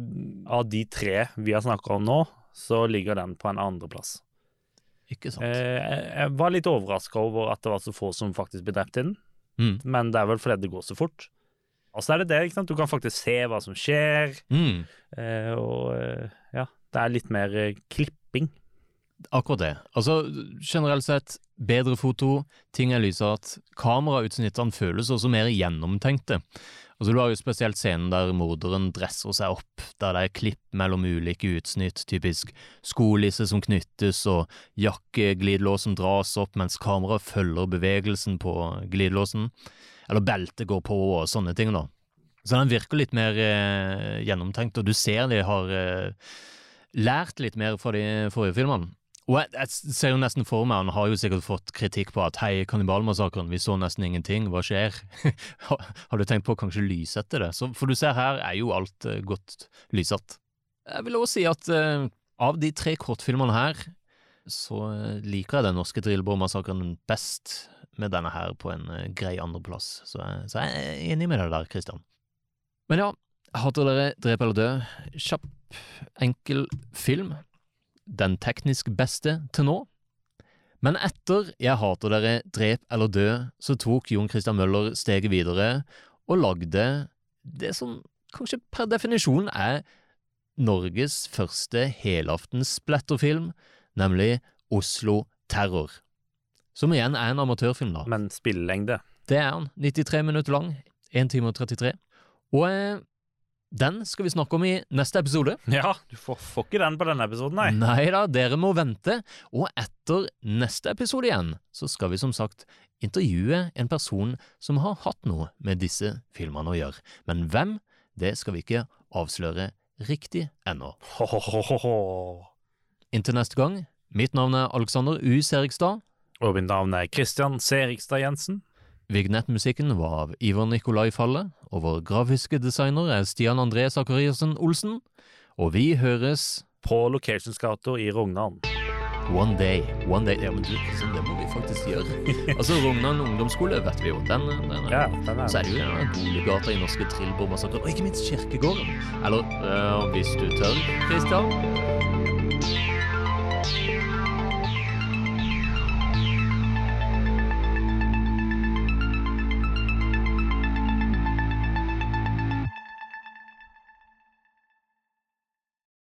Av de tre vi har snakka om nå, så ligger den på en andreplass. Ikke sant? Eh, jeg, var litt overraska over at det var så få som faktisk ble drept i den, Mm. men det er vel fordi det går så fort. Og så er det det, ikke sant. Du kan faktisk se hva som skjer, Mm. eh, og ja, det er litt mer klipping. Akkurat det. Altså, generelt sett, bedre foto, ting er lysere. kamerautsnittene føles også mer gjennomtenkte. Altså, du har jo spesielt scenen der morderen dresser seg opp, der det er klipp mellom ulike utsnitt, typisk skolisse som knyttes og jakkeglidelås som dras opp mens kameraet følger bevegelsen på glidelåsen, eller beltet går på og sånne ting, da. Så den virker litt mer eh, gjennomtenkt, og du ser de har eh, lært litt mer fra de forrige filmene. Og jeg, jeg ser jo nesten for meg, han har jo sikkert fått kritikk på at hei, kannibalmassakren, vi så nesten ingenting, hva skjer? har, du tenkt på å kanskje lyssette det? Så, for du ser her er jo alt uh, godt lyssatt. Jeg vil også si at uh, av de tre kortfilmene her, så eh, liker jeg den norske Drillbår-massakren best, med denne her på en uh, grei andreplass. Så, så jeg er enig med deg der, Kristian. Men ja, hater dere Drep eller dø? Kjapp, enkel film den teknisk beste til nå. Men etter Jeg hater dere, drep eller dø, så tok Jon Christian Møller steget videre og lagde det som kanskje per definisjon er Norges første helaftens splatterfilm, nemlig Oslo Terror. Som igjen er en amatørfilm, da. Men spillelengde Det er han. 93 minutter lang. 1 time og 33. Og eh, den skal vi snakke om i neste episode. Ja, du får, får ikke den på denne episoden, nei. Nei da, dere må vente. Og etter neste episode igjen, så skal vi som sagt intervjue en person som har hatt noe med disse filmene å gjøre. Men hvem, det skal vi ikke avsløre riktig ennå. Inntil neste gang, mitt navn er Alexander U. Serigstad. Og mitt navn er Christian Serigstad Jensen. Vignettmusikken var av Ivar Nikolai Falle, og vår grafiske designer er Stian André Sakariassen Olsen. Og vi høres På Locationsgata i Rognan. One day. One day. Ja, men du, det må vi faktisk gjøre. Altså, Rognan ungdomsskole vet vi jo. Den, den er Ja, den er- Så er det jo ja, Boliggata i Norske Trillbårmassakren, og ikke minst kirkegården. Eller, øh, hvis du tør, Kristian,